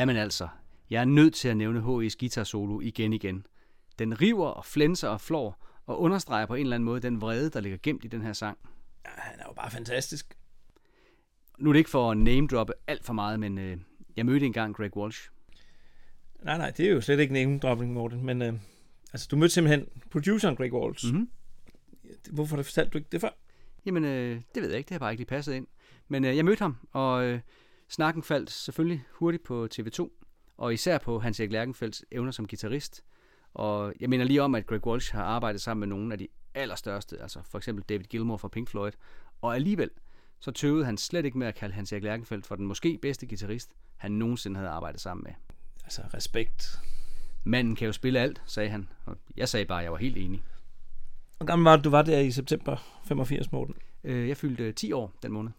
Speaker 3: Jamen altså, jeg er nødt til at nævne H.E.'s guitar solo igen igen. Den river og flænser og flår og understreger på en eller anden måde den vrede, der ligger gemt i den her sang.
Speaker 1: Ja, han er jo bare fantastisk.
Speaker 3: Nu er det ikke for at name droppe alt for meget, men øh, jeg mødte engang Greg Walsh.
Speaker 1: Nej, nej, det er jo slet ikke name dropping, Morten, men øh, altså, du mødte simpelthen produceren Greg Walls.
Speaker 3: Mhm.
Speaker 1: Hvorfor fortalte du ikke det før?
Speaker 3: Jamen, øh, det ved jeg ikke, det har bare ikke lige passet ind. Men øh, jeg mødte ham, og øh, snakken faldt selvfølgelig hurtigt på TV2, og især på Hans Erik Lærkenfelds evner som guitarist. Og jeg mener lige om, at Greg Walsh har arbejdet sammen med nogle af de allerstørste, altså for eksempel David Gilmour fra Pink Floyd, og alligevel så tøvede han slet ikke med at kalde Hans Erik Lærkenfeldt for den måske bedste guitarist, han nogensinde havde arbejdet sammen med.
Speaker 1: Altså, respekt.
Speaker 3: Manden kan jo spille alt, sagde han, og jeg sagde bare, at jeg var helt enig.
Speaker 1: Hvor gammel var du var der i september 85, Morten?
Speaker 3: Øh, jeg fyldte øh, 10 år den måned.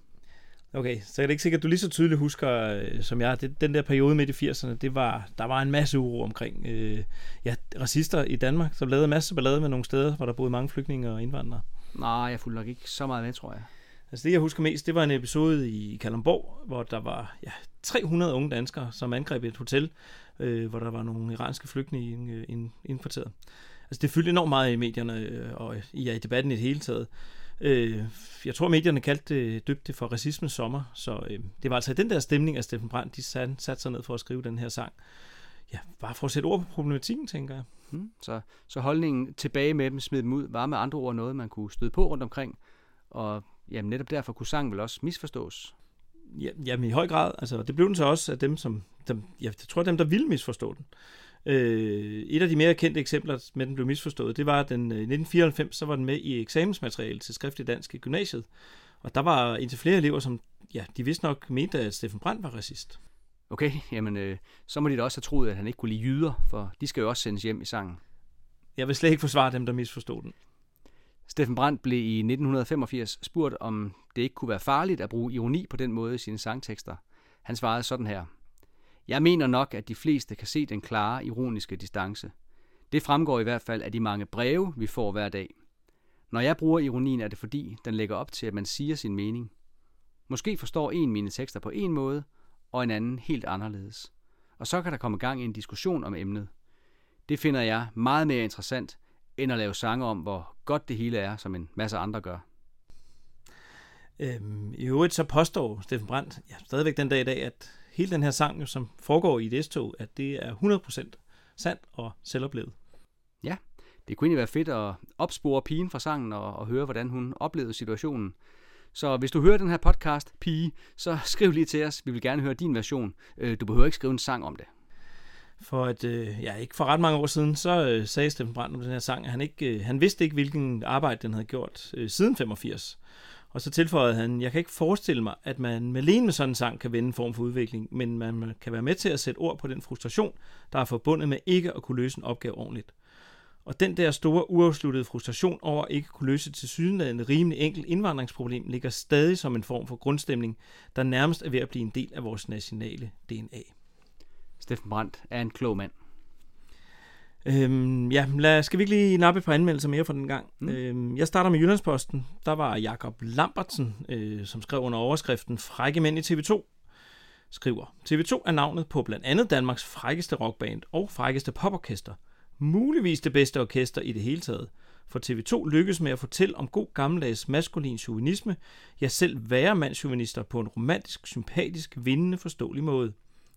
Speaker 1: Okay, så er det ikke sikkert, at du lige så tydeligt husker, øh, som jeg, det, den der periode midt i 80'erne, det var, der var en masse uro omkring øh, ja, racister i Danmark, som lavede en masse ballade med nogle steder, hvor der boede mange flygtninge og indvandrere.
Speaker 3: Nej, jeg fulgte nok ikke så meget med, tror jeg.
Speaker 1: Altså det, jeg husker mest, det var en episode i Kalundborg, hvor der var ja, 300 unge danskere, som angreb et hotel, øh, hvor der var nogle iranske flygtninge øh, ind, indkvarteret. Altså det fyldte enormt meget i medierne øh, og i, ja, i debatten i det hele taget. Øh, jeg tror, medierne kaldte det, døbte det for racismens sommer, så øh, det var altså i den der stemning, at Steffen Brandt de satte, satte sig ned for at skrive den her sang. Ja, bare for at sætte ord på problematikken, tænker jeg.
Speaker 3: Hmm. Så, så holdningen tilbage med dem, smid dem ud, var med andre ord noget, man kunne støde på rundt omkring. Og jamen, netop derfor kunne sangen vel også misforstås.
Speaker 1: Ja, jamen i høj grad. Altså, det blev den så også af dem, som... Dem, jeg tror, dem, der ville misforstå den. Øh, et af de mere kendte eksempler med, den blev misforstået, det var, at den, øh, i 1994, så var den med i eksamensmateriale til skriftlig dansk i gymnasiet. Og der var indtil flere elever, som ja, de vidste nok mente, at Steffen Brandt var racist.
Speaker 3: Okay, jamen øh, så må de da også have troet, at han ikke kunne lide jyder, for de skal jo også sendes hjem i sangen.
Speaker 1: Jeg vil slet ikke forsvare dem, der misforstod den.
Speaker 3: Steffen Brandt blev i 1985 spurgt, om det ikke kunne være farligt at bruge ironi på den måde i sine sangtekster. Han svarede sådan her. Jeg mener nok, at de fleste kan se den klare, ironiske distance. Det fremgår i hvert fald af de mange breve, vi får hver dag. Når jeg bruger ironien, er det fordi, den lægger op til, at man siger sin mening. Måske forstår en mine tekster på en måde, og en anden helt anderledes. Og så kan der komme gang i en diskussion om emnet. Det finder jeg meget mere interessant, end at lave sange om, hvor godt det hele er, som en masse andre gør.
Speaker 1: Øhm, I øvrigt så påstår Steffen Brandt ja, stadigvæk den dag i dag, at hele den her sang, jo, som foregår i et S-tog, at det er 100% sandt og selvoplevet.
Speaker 3: Ja, det kunne egentlig være fedt at opspore pigen fra sangen og, og høre, hvordan hun oplevede situationen. Så hvis du hører den her podcast, pige, så skriv lige til os. Vi vil gerne høre din version. Øh, Du behøver ikke skrive en sang om det.
Speaker 1: For at, øh, ja, ikke for ret mange år siden, så øh, sagde Steffen Brandt om den her sang, at han, ikke, øh, han vidste ikke, hvilken arbejde den havde gjort øh, siden 85. Og så tilføjede han, jeg kan ikke forestille mig, at man med alene med sådan en sang kan vende en form for udvikling, men man kan være med til at sætte ord på den frustration, der er forbundet med ikke at kunne løse en opgave ordentligt. Og den der store uafsluttede frustration over ikke at kunne løse til sydenladende rimelig enkelt indvandringsproblem ligger stadig som en form for grundstemning, der nærmest er ved at blive en del af vores nationale DNA.
Speaker 3: Steffen Brandt er en klog mand.
Speaker 1: Øhm, ja, lad, skal vi ikke lige nappe på anmeldelser mere for den gang? Mm. Øhm, jeg starter med Jyllandsposten. Der var Jakob Lambertsen, øh, som skrev under overskriften Frække mænd i TV2. Skriver, TV2 er navnet på blandt andet Danmarks frækkeste rockband og frækkeste poporkester. Muligvis det bedste orkester i det hele taget. For TV2 lykkes med at fortælle om god gammeldags maskulin chauvinisme, ja selv være mandschauvinister på en romantisk, sympatisk, vindende, forståelig måde.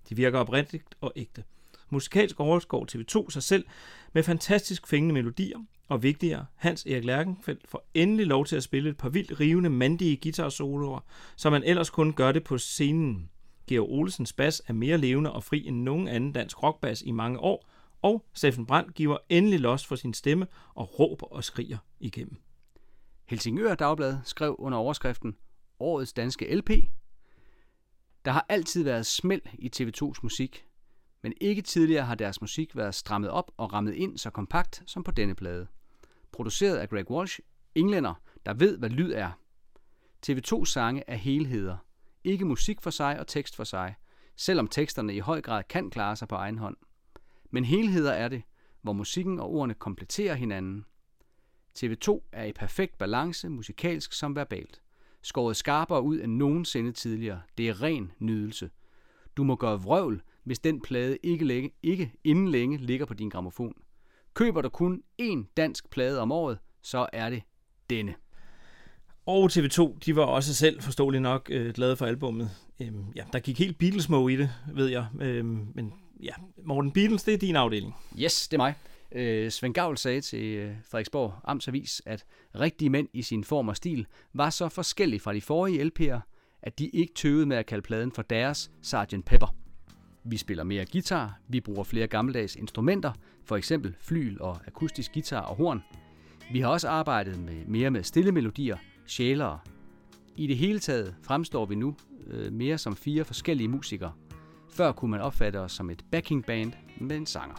Speaker 1: De virker oprigtigt og ægte. Musikalsk overskår TV2 sig selv med fantastisk fængende melodier, og vigtigere, Hans Erik Lærkenfeldt får endelig lov til at spille et par vildt rivende, mandige guitarsoloer, som man ellers kun gør det på scenen. Georg Olsens bas er mere levende og fri end nogen anden dansk rockbas i mange år, og Steffen Brandt giver endelig los for sin stemme og råber og skriger igennem.
Speaker 3: Helsingør Dagblad skrev under overskriften Årets danske LP. Der har altid været smæld i TV2's musik, men ikke tidligere har deres musik været strammet op og rammet ind så kompakt som på denne plade. Produceret af Greg Walsh, englænder, der ved, hvad lyd er. TV2 sange er helheder. Ikke musik for sig og tekst for sig, selvom teksterne i høj grad kan klare sig på egen hånd. Men helheder er det, hvor musikken og ordene kompletterer hinanden. TV2 er i perfekt balance, musikalsk som verbalt. Skåret skarpere ud end nogensinde tidligere. Det er ren nydelse. Du må gøre vrøvl, hvis den plade ikke, længe, ikke inden længe ligger på din gramofon. Køber du kun én dansk plade om året, så er det denne.
Speaker 1: Og TV2, de var også selv forståeligt nok øh, glade for albummet. Øhm, ja, der gik helt beatles i det, ved jeg. Øhm, men ja, Morten Beatles, det er din afdeling.
Speaker 3: Yes, det er mig. Øh, Svend Gavl sagde til øh, Frederiksborg Amtsavis, at rigtige mænd i sin form og stil var så forskellige fra de forrige LP'er, at de ikke tøvede med at kalde pladen for deres Sgt. Pepper. Vi spiller mere guitar, vi bruger flere gammeldags instrumenter, for eksempel flyl og akustisk guitar og horn. Vi har også arbejdet med mere med stille melodier, sjælere. I det hele taget fremstår vi nu øh, mere som fire forskellige musikere. Før kunne man opfatte os som et backing band med en sanger.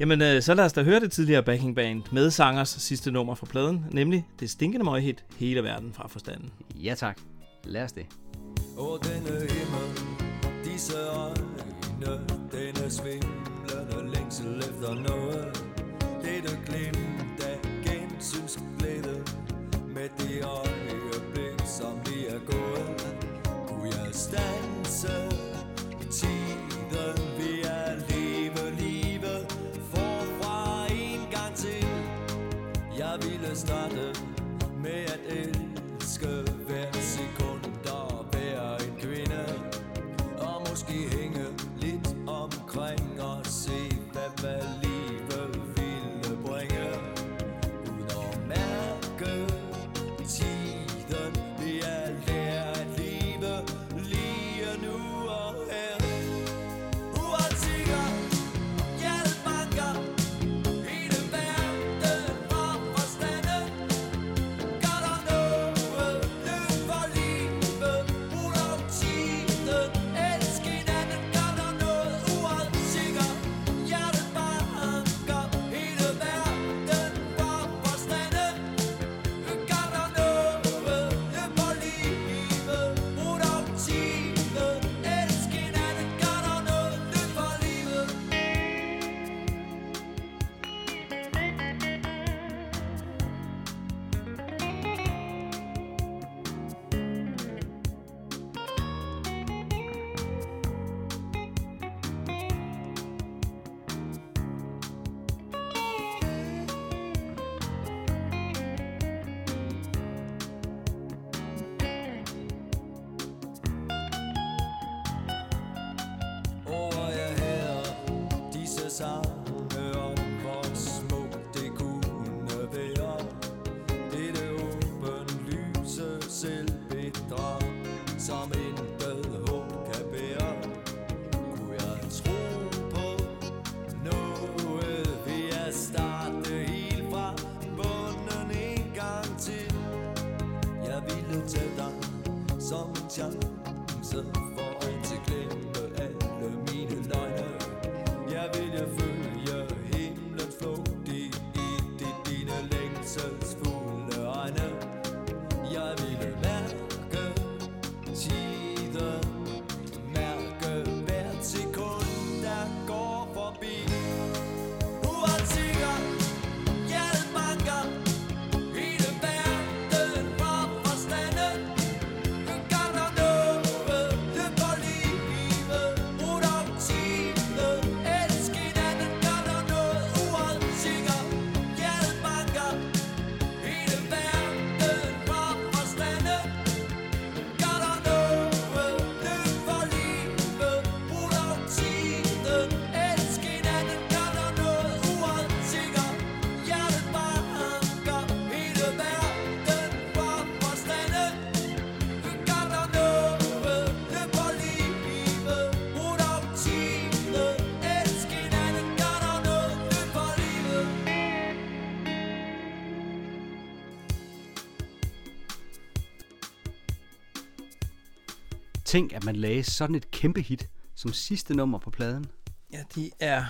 Speaker 1: Jamen, øh, så lad os da høre det tidligere backing band med sangers sidste nummer fra pladen, nemlig det stinkende møghit Hele verden fra forstanden.
Speaker 3: Ja tak, lad os det.
Speaker 2: Og denne himmel, disse øjne, denne svimlende længsel efter noget. Dette glimt af gensynsglæde, med det øjeblik, som
Speaker 3: Tænk, at man lagde sådan et kæmpe hit som sidste nummer på pladen.
Speaker 1: Ja, de er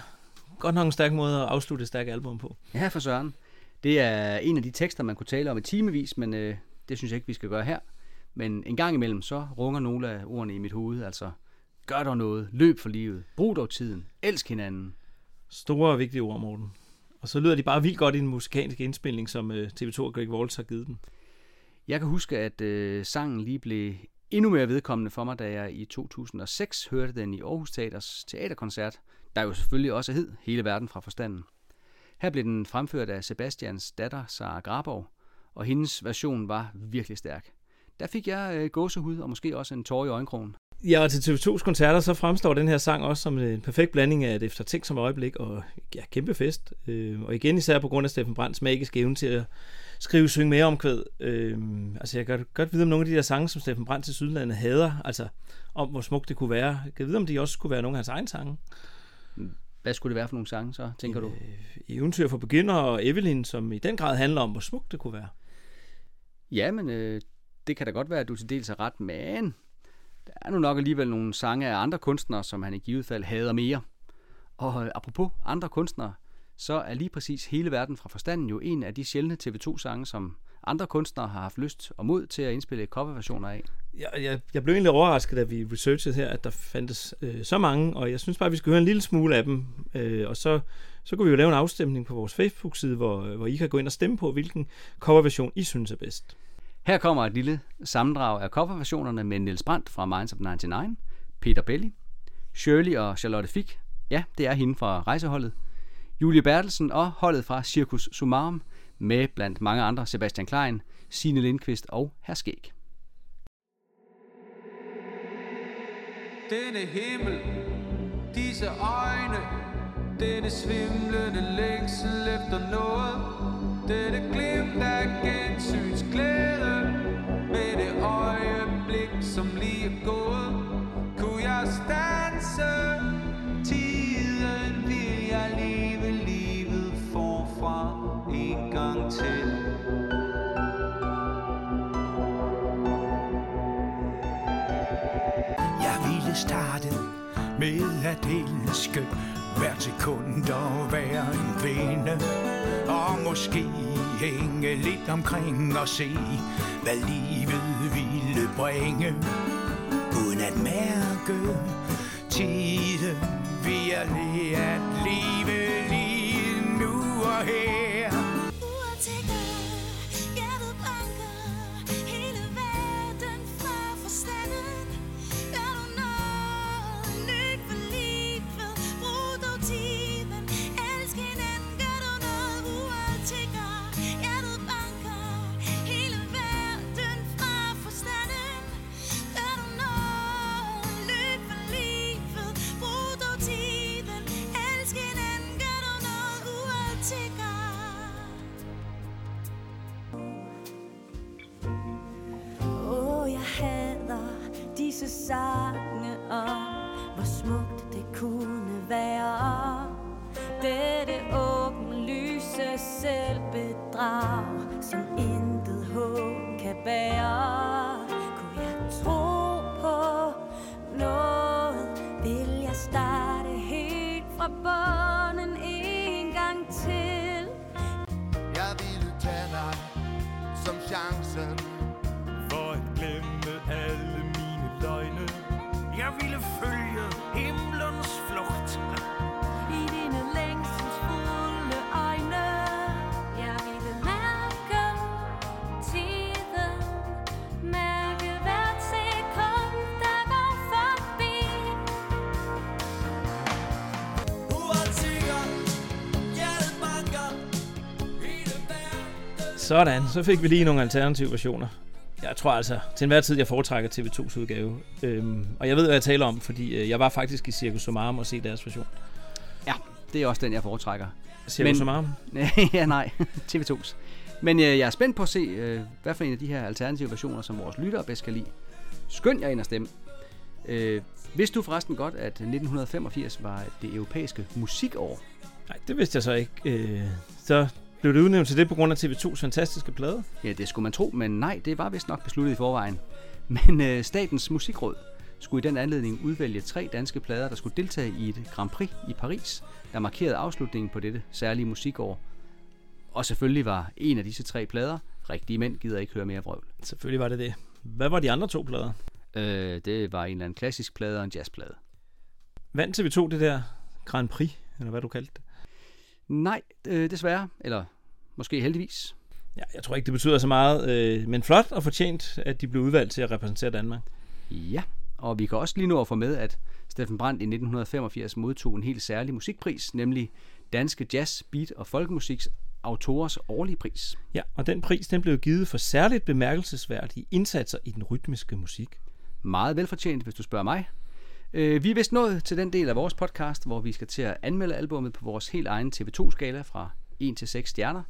Speaker 1: godt nok en stærk måde at afslutte et stærkt album på.
Speaker 3: Ja, for søren. Det er en af de tekster, man kunne tale om i timevis, men øh, det synes jeg ikke, vi skal gøre her. Men en gang imellem, så runger nogle af ordene i mit hoved, altså gør dog noget, løb for livet, brug dog tiden, elsk hinanden.
Speaker 1: Store og vigtige ord, Morten. Og så lyder de bare vildt godt i den musikalske indspilning, som øh, TV2 og Greg Waltz har givet den.
Speaker 3: Jeg kan huske, at øh, sangen lige blev endnu mere vedkommende for mig, da jeg i 2006 hørte den i Aarhus Teaters teaterkoncert, der jo selvfølgelig også hed Hele verden fra forstanden. Her blev den fremført af Sebastians datter, Sara Graborg, og hendes version var virkelig stærk. Der fik jeg øh, gåsehud og måske også en tår i øjenkrogen.
Speaker 1: Ja, og til TV2's koncerter, så fremstår den her sang også som en perfekt blanding af et eftertænksomt øjeblik og ja, kæmpe fest. Øh, og igen især på grund af Steffen Brands magiske evne til at skrive synge mere omkvæd. Øh, altså jeg kan godt, godt vide om nogle af de der sange, som Steffen Brandt til Sydlandet hader, altså om hvor smukt det kunne være. Jeg kan vide, om de også skulle være nogle af hans egne sange.
Speaker 3: Hvad skulle det være for nogle sange så, tænker du?
Speaker 1: Øh, Eventyr for begyndere og Evelyn, som i den grad handler om, hvor smukt det kunne være.
Speaker 3: Ja, men øh, det kan da godt være, at du til dels har ret, men der er nu nok alligevel nogle sange af andre kunstnere, som han i givet fald hader mere. Og øh, apropos andre kunstnere, så er lige præcis hele verden fra forstanden jo en af de sjældne TV2-sange, som andre kunstnere har haft lyst og mod til at indspille coverversioner af.
Speaker 1: Jeg, jeg, jeg blev egentlig overrasket, da vi researchede her, at der fandtes øh, så mange, og jeg synes bare, at vi skal høre en lille smule af dem. Øh, og så, så kunne vi jo lave en afstemning på vores Facebook-side, hvor, hvor I kan gå ind og stemme på, hvilken coverversion I synes er bedst.
Speaker 3: Her kommer et lille sammendrag af coverversionerne med Niels Brandt fra Minds of 99, Peter Belli, Shirley og Charlotte Fick, ja, det er hende fra rejseholdet, Julie Bertelsen og holdet fra Circus Sumarum, med blandt mange andre Sebastian Klein, Signe Lindqvist og Herr Skæg.
Speaker 5: Denne himmel, disse øjne, denne svimlende længsel efter noget, dette glimt af øjeblik, som lige er gået, kunne jeg stanse tiden, vil jeg leve livet forfra en gang til.
Speaker 10: Jeg ville starte med at elske hvert sekund og være en kvinde og måske hænge lidt omkring og se, hvad livet ville bringe. Uden at mærke tiden vi at lige at leve lige nu og her.
Speaker 1: Sådan, så fik vi lige nogle alternative versioner. Jeg tror altså, til enhver tid, jeg foretrækker TV2's udgave. Øhm, og jeg ved, hvad jeg taler om, fordi øh, jeg var faktisk i Circus Somarum og se deres version.
Speaker 3: Ja, det er også den, jeg foretrækker.
Speaker 1: Circus
Speaker 3: Men-
Speaker 1: Somarum?
Speaker 3: ja, nej. TV2's. Men øh, jeg er spændt på at se, øh, hvad for en af de her alternative versioner, som vores lyttere bedst kan lide. Skynd jer ind og stemme. Øh, vidste du forresten godt, at 1985 var det europæiske musikår?
Speaker 1: Nej, det vidste jeg så ikke. Øh, så blev det udnævnt til det på grund af TV2's fantastiske plade.
Speaker 3: Ja, det skulle man tro, men nej, det var vist nok besluttet i forvejen. Men øh, Statens Musikråd skulle i den anledning udvælge tre danske plader, der skulle deltage i et Grand Prix i Paris, der markerede afslutningen på dette særlige musikår. Og selvfølgelig var en af disse tre plader, Rigtige Mænd gider ikke høre mere vrøvl.
Speaker 1: Selvfølgelig var det det. Hvad var de andre to plader?
Speaker 3: Øh, det var en eller anden klassisk plade og en jazzplade.
Speaker 1: Vandt TV2 det der Grand Prix, eller hvad du kaldte det?
Speaker 3: Nej, øh, desværre. Eller måske heldigvis.
Speaker 1: Ja, jeg tror ikke, det betyder så meget, øh, men flot og fortjent, at de blev udvalgt til at repræsentere Danmark.
Speaker 3: Ja, og vi kan også lige nå at få med, at Steffen Brandt i 1985 modtog en helt særlig musikpris, nemlig Danske Jazz, Beat og Folkemusiks Autorers årlige pris.
Speaker 1: Ja, og den pris den blev givet for særligt bemærkelsesværdige indsatser i den rytmiske musik.
Speaker 3: Meget velfortjent, hvis du spørger mig. Øh, vi er vist nået til den del af vores podcast, hvor vi skal til at anmelde albummet på vores helt egen TV2-skala fra 1 til 6 stjerner.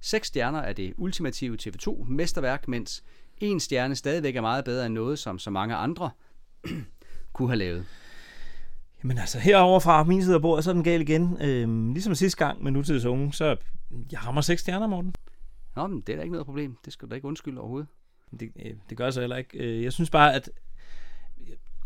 Speaker 3: 6 stjerner er det ultimative TV2-mesterværk, mens en stjerne stadigvæk er meget bedre end noget, som så mange andre kunne have lavet.
Speaker 1: Jamen altså, herover fra min side af bordet, så er den gal igen. Øhm, ligesom sidste gang med Nutids Unge, så jeg rammer seks stjerner, Morten.
Speaker 3: Nå, men det er da ikke noget problem. Det skal du da ikke undskylde overhovedet.
Speaker 1: Det, øh, det gør jeg så heller ikke. Øh, Jeg synes bare, at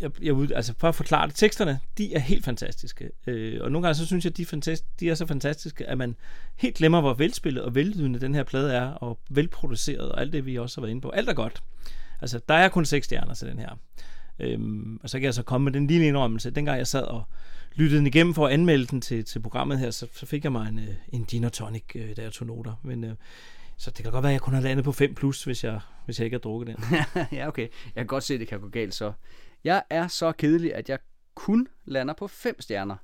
Speaker 1: jeg, jeg, altså for at forklare det, teksterne, de er helt fantastiske. Øh, og nogle gange så synes jeg, at de, er fantast- de er så fantastiske, at man helt glemmer, hvor velspillet og vellydende den her plade er, og velproduceret, og alt det, vi også har været inde på. Alt er godt. Altså, der er kun seks stjerner til den her. Øhm, og så kan jeg så komme med den lille indrømmelse. Dengang jeg sad og lyttede den igennem for at anmelde den til, til programmet her, så, så fik jeg mig en, øh, en gin og tonic, øh, da jeg tog noter. Men, øh, så det kan godt være, at jeg kun har landet på 5 plus, hvis jeg, hvis jeg ikke har drukket den.
Speaker 3: ja, okay. Jeg kan godt se, at det kan gå galt så. Jeg er så kedelig, at jeg kun lander på 5 stjerner.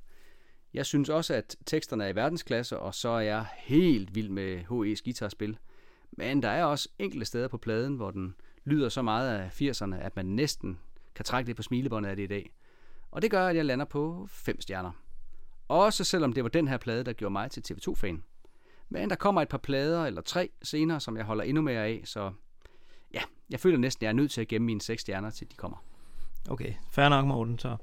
Speaker 3: Jeg synes også, at teksterne er i verdensklasse, og så er jeg helt vild med H.E.'s guitarspil. Men der er også enkelte steder på pladen, hvor den lyder så meget af 80'erne, at man næsten kan trække det på smilebåndet af det i dag. Og det gør, at jeg lander på 5 stjerner. Også selvom det var den her plade, der gjorde mig til TV2-fan. Men der kommer et par plader eller tre senere, som jeg holder endnu mere af, så ja, jeg føler næsten, at jeg er nødt til at gemme mine 6 stjerner, til de kommer.
Speaker 1: Okay, fair nok, Morten. Så.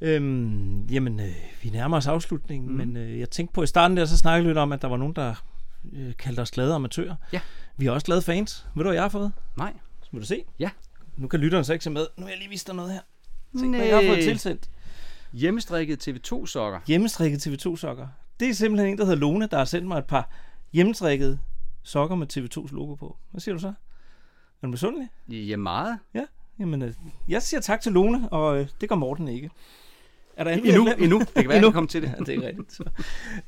Speaker 1: Øhm, jamen, øh, vi nærmer os afslutningen, mm. men øh, jeg tænkte på i starten der, så snakkede vi lidt om, at der var nogen, der øh, kaldte os glade amatører.
Speaker 3: Ja.
Speaker 1: Vi har også glade fans. Ved du, hvad jeg har fået?
Speaker 3: Nej.
Speaker 1: Så må du se.
Speaker 3: Ja.
Speaker 1: Nu kan lytteren så ikke se med. Nu har jeg lige vist dig noget her. Tænk, hvad jeg har fået tilsendt.
Speaker 3: Hjemmestrikket TV2-sokker.
Speaker 1: Hjemmestrikket TV2-sokker. Det er simpelthen en, der hedder Lone, der har sendt mig et par hjemmestrikkede sokker med TV2's logo på. Hvad siger du så? Er du misundelig?
Speaker 3: Ja, meget.
Speaker 1: Ja, jamen, øh, jeg siger tak til Lone, og øh, det gør Morten ikke. Er der andet,
Speaker 3: Endnu,
Speaker 1: glemt?
Speaker 3: endnu. Det kan være, jeg kan komme til det.
Speaker 1: Ja, det er rigtigt. Så.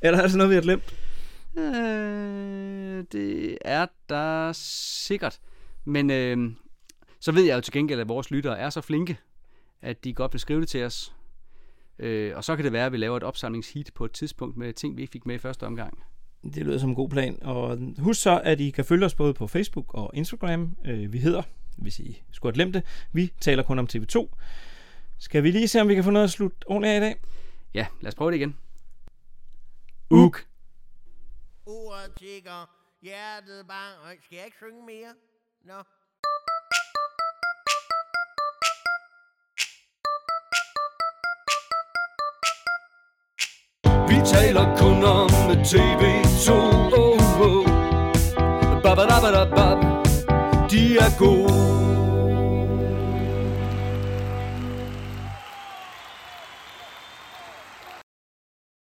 Speaker 1: Er der altså noget, vi har glemt?
Speaker 3: Øh, det er der sikkert. Men øh, så ved jeg jo til gengæld, at vores lyttere er så flinke, at de godt vil skrive det til os. Øh, og så kan det være, at vi laver et opsamlingsheat på et tidspunkt med ting, vi ikke fik med i første omgang.
Speaker 1: Det lyder som en god plan. Og husk så, at I kan følge os både på Facebook og Instagram. Øh, vi hedder, hvis I skulle have glemt det, vi taler kun om TV2. Skal vi lige se, om vi kan få noget at slutte ordentligt af i dag?
Speaker 3: Ja, lad os prøve det igen. Uk.
Speaker 11: Uret tigger, hjertet banker. Skal jeg ikke synge mere? Nå.
Speaker 5: Vi taler kun om TV2 oh, oh. Babadabadabab. De er god.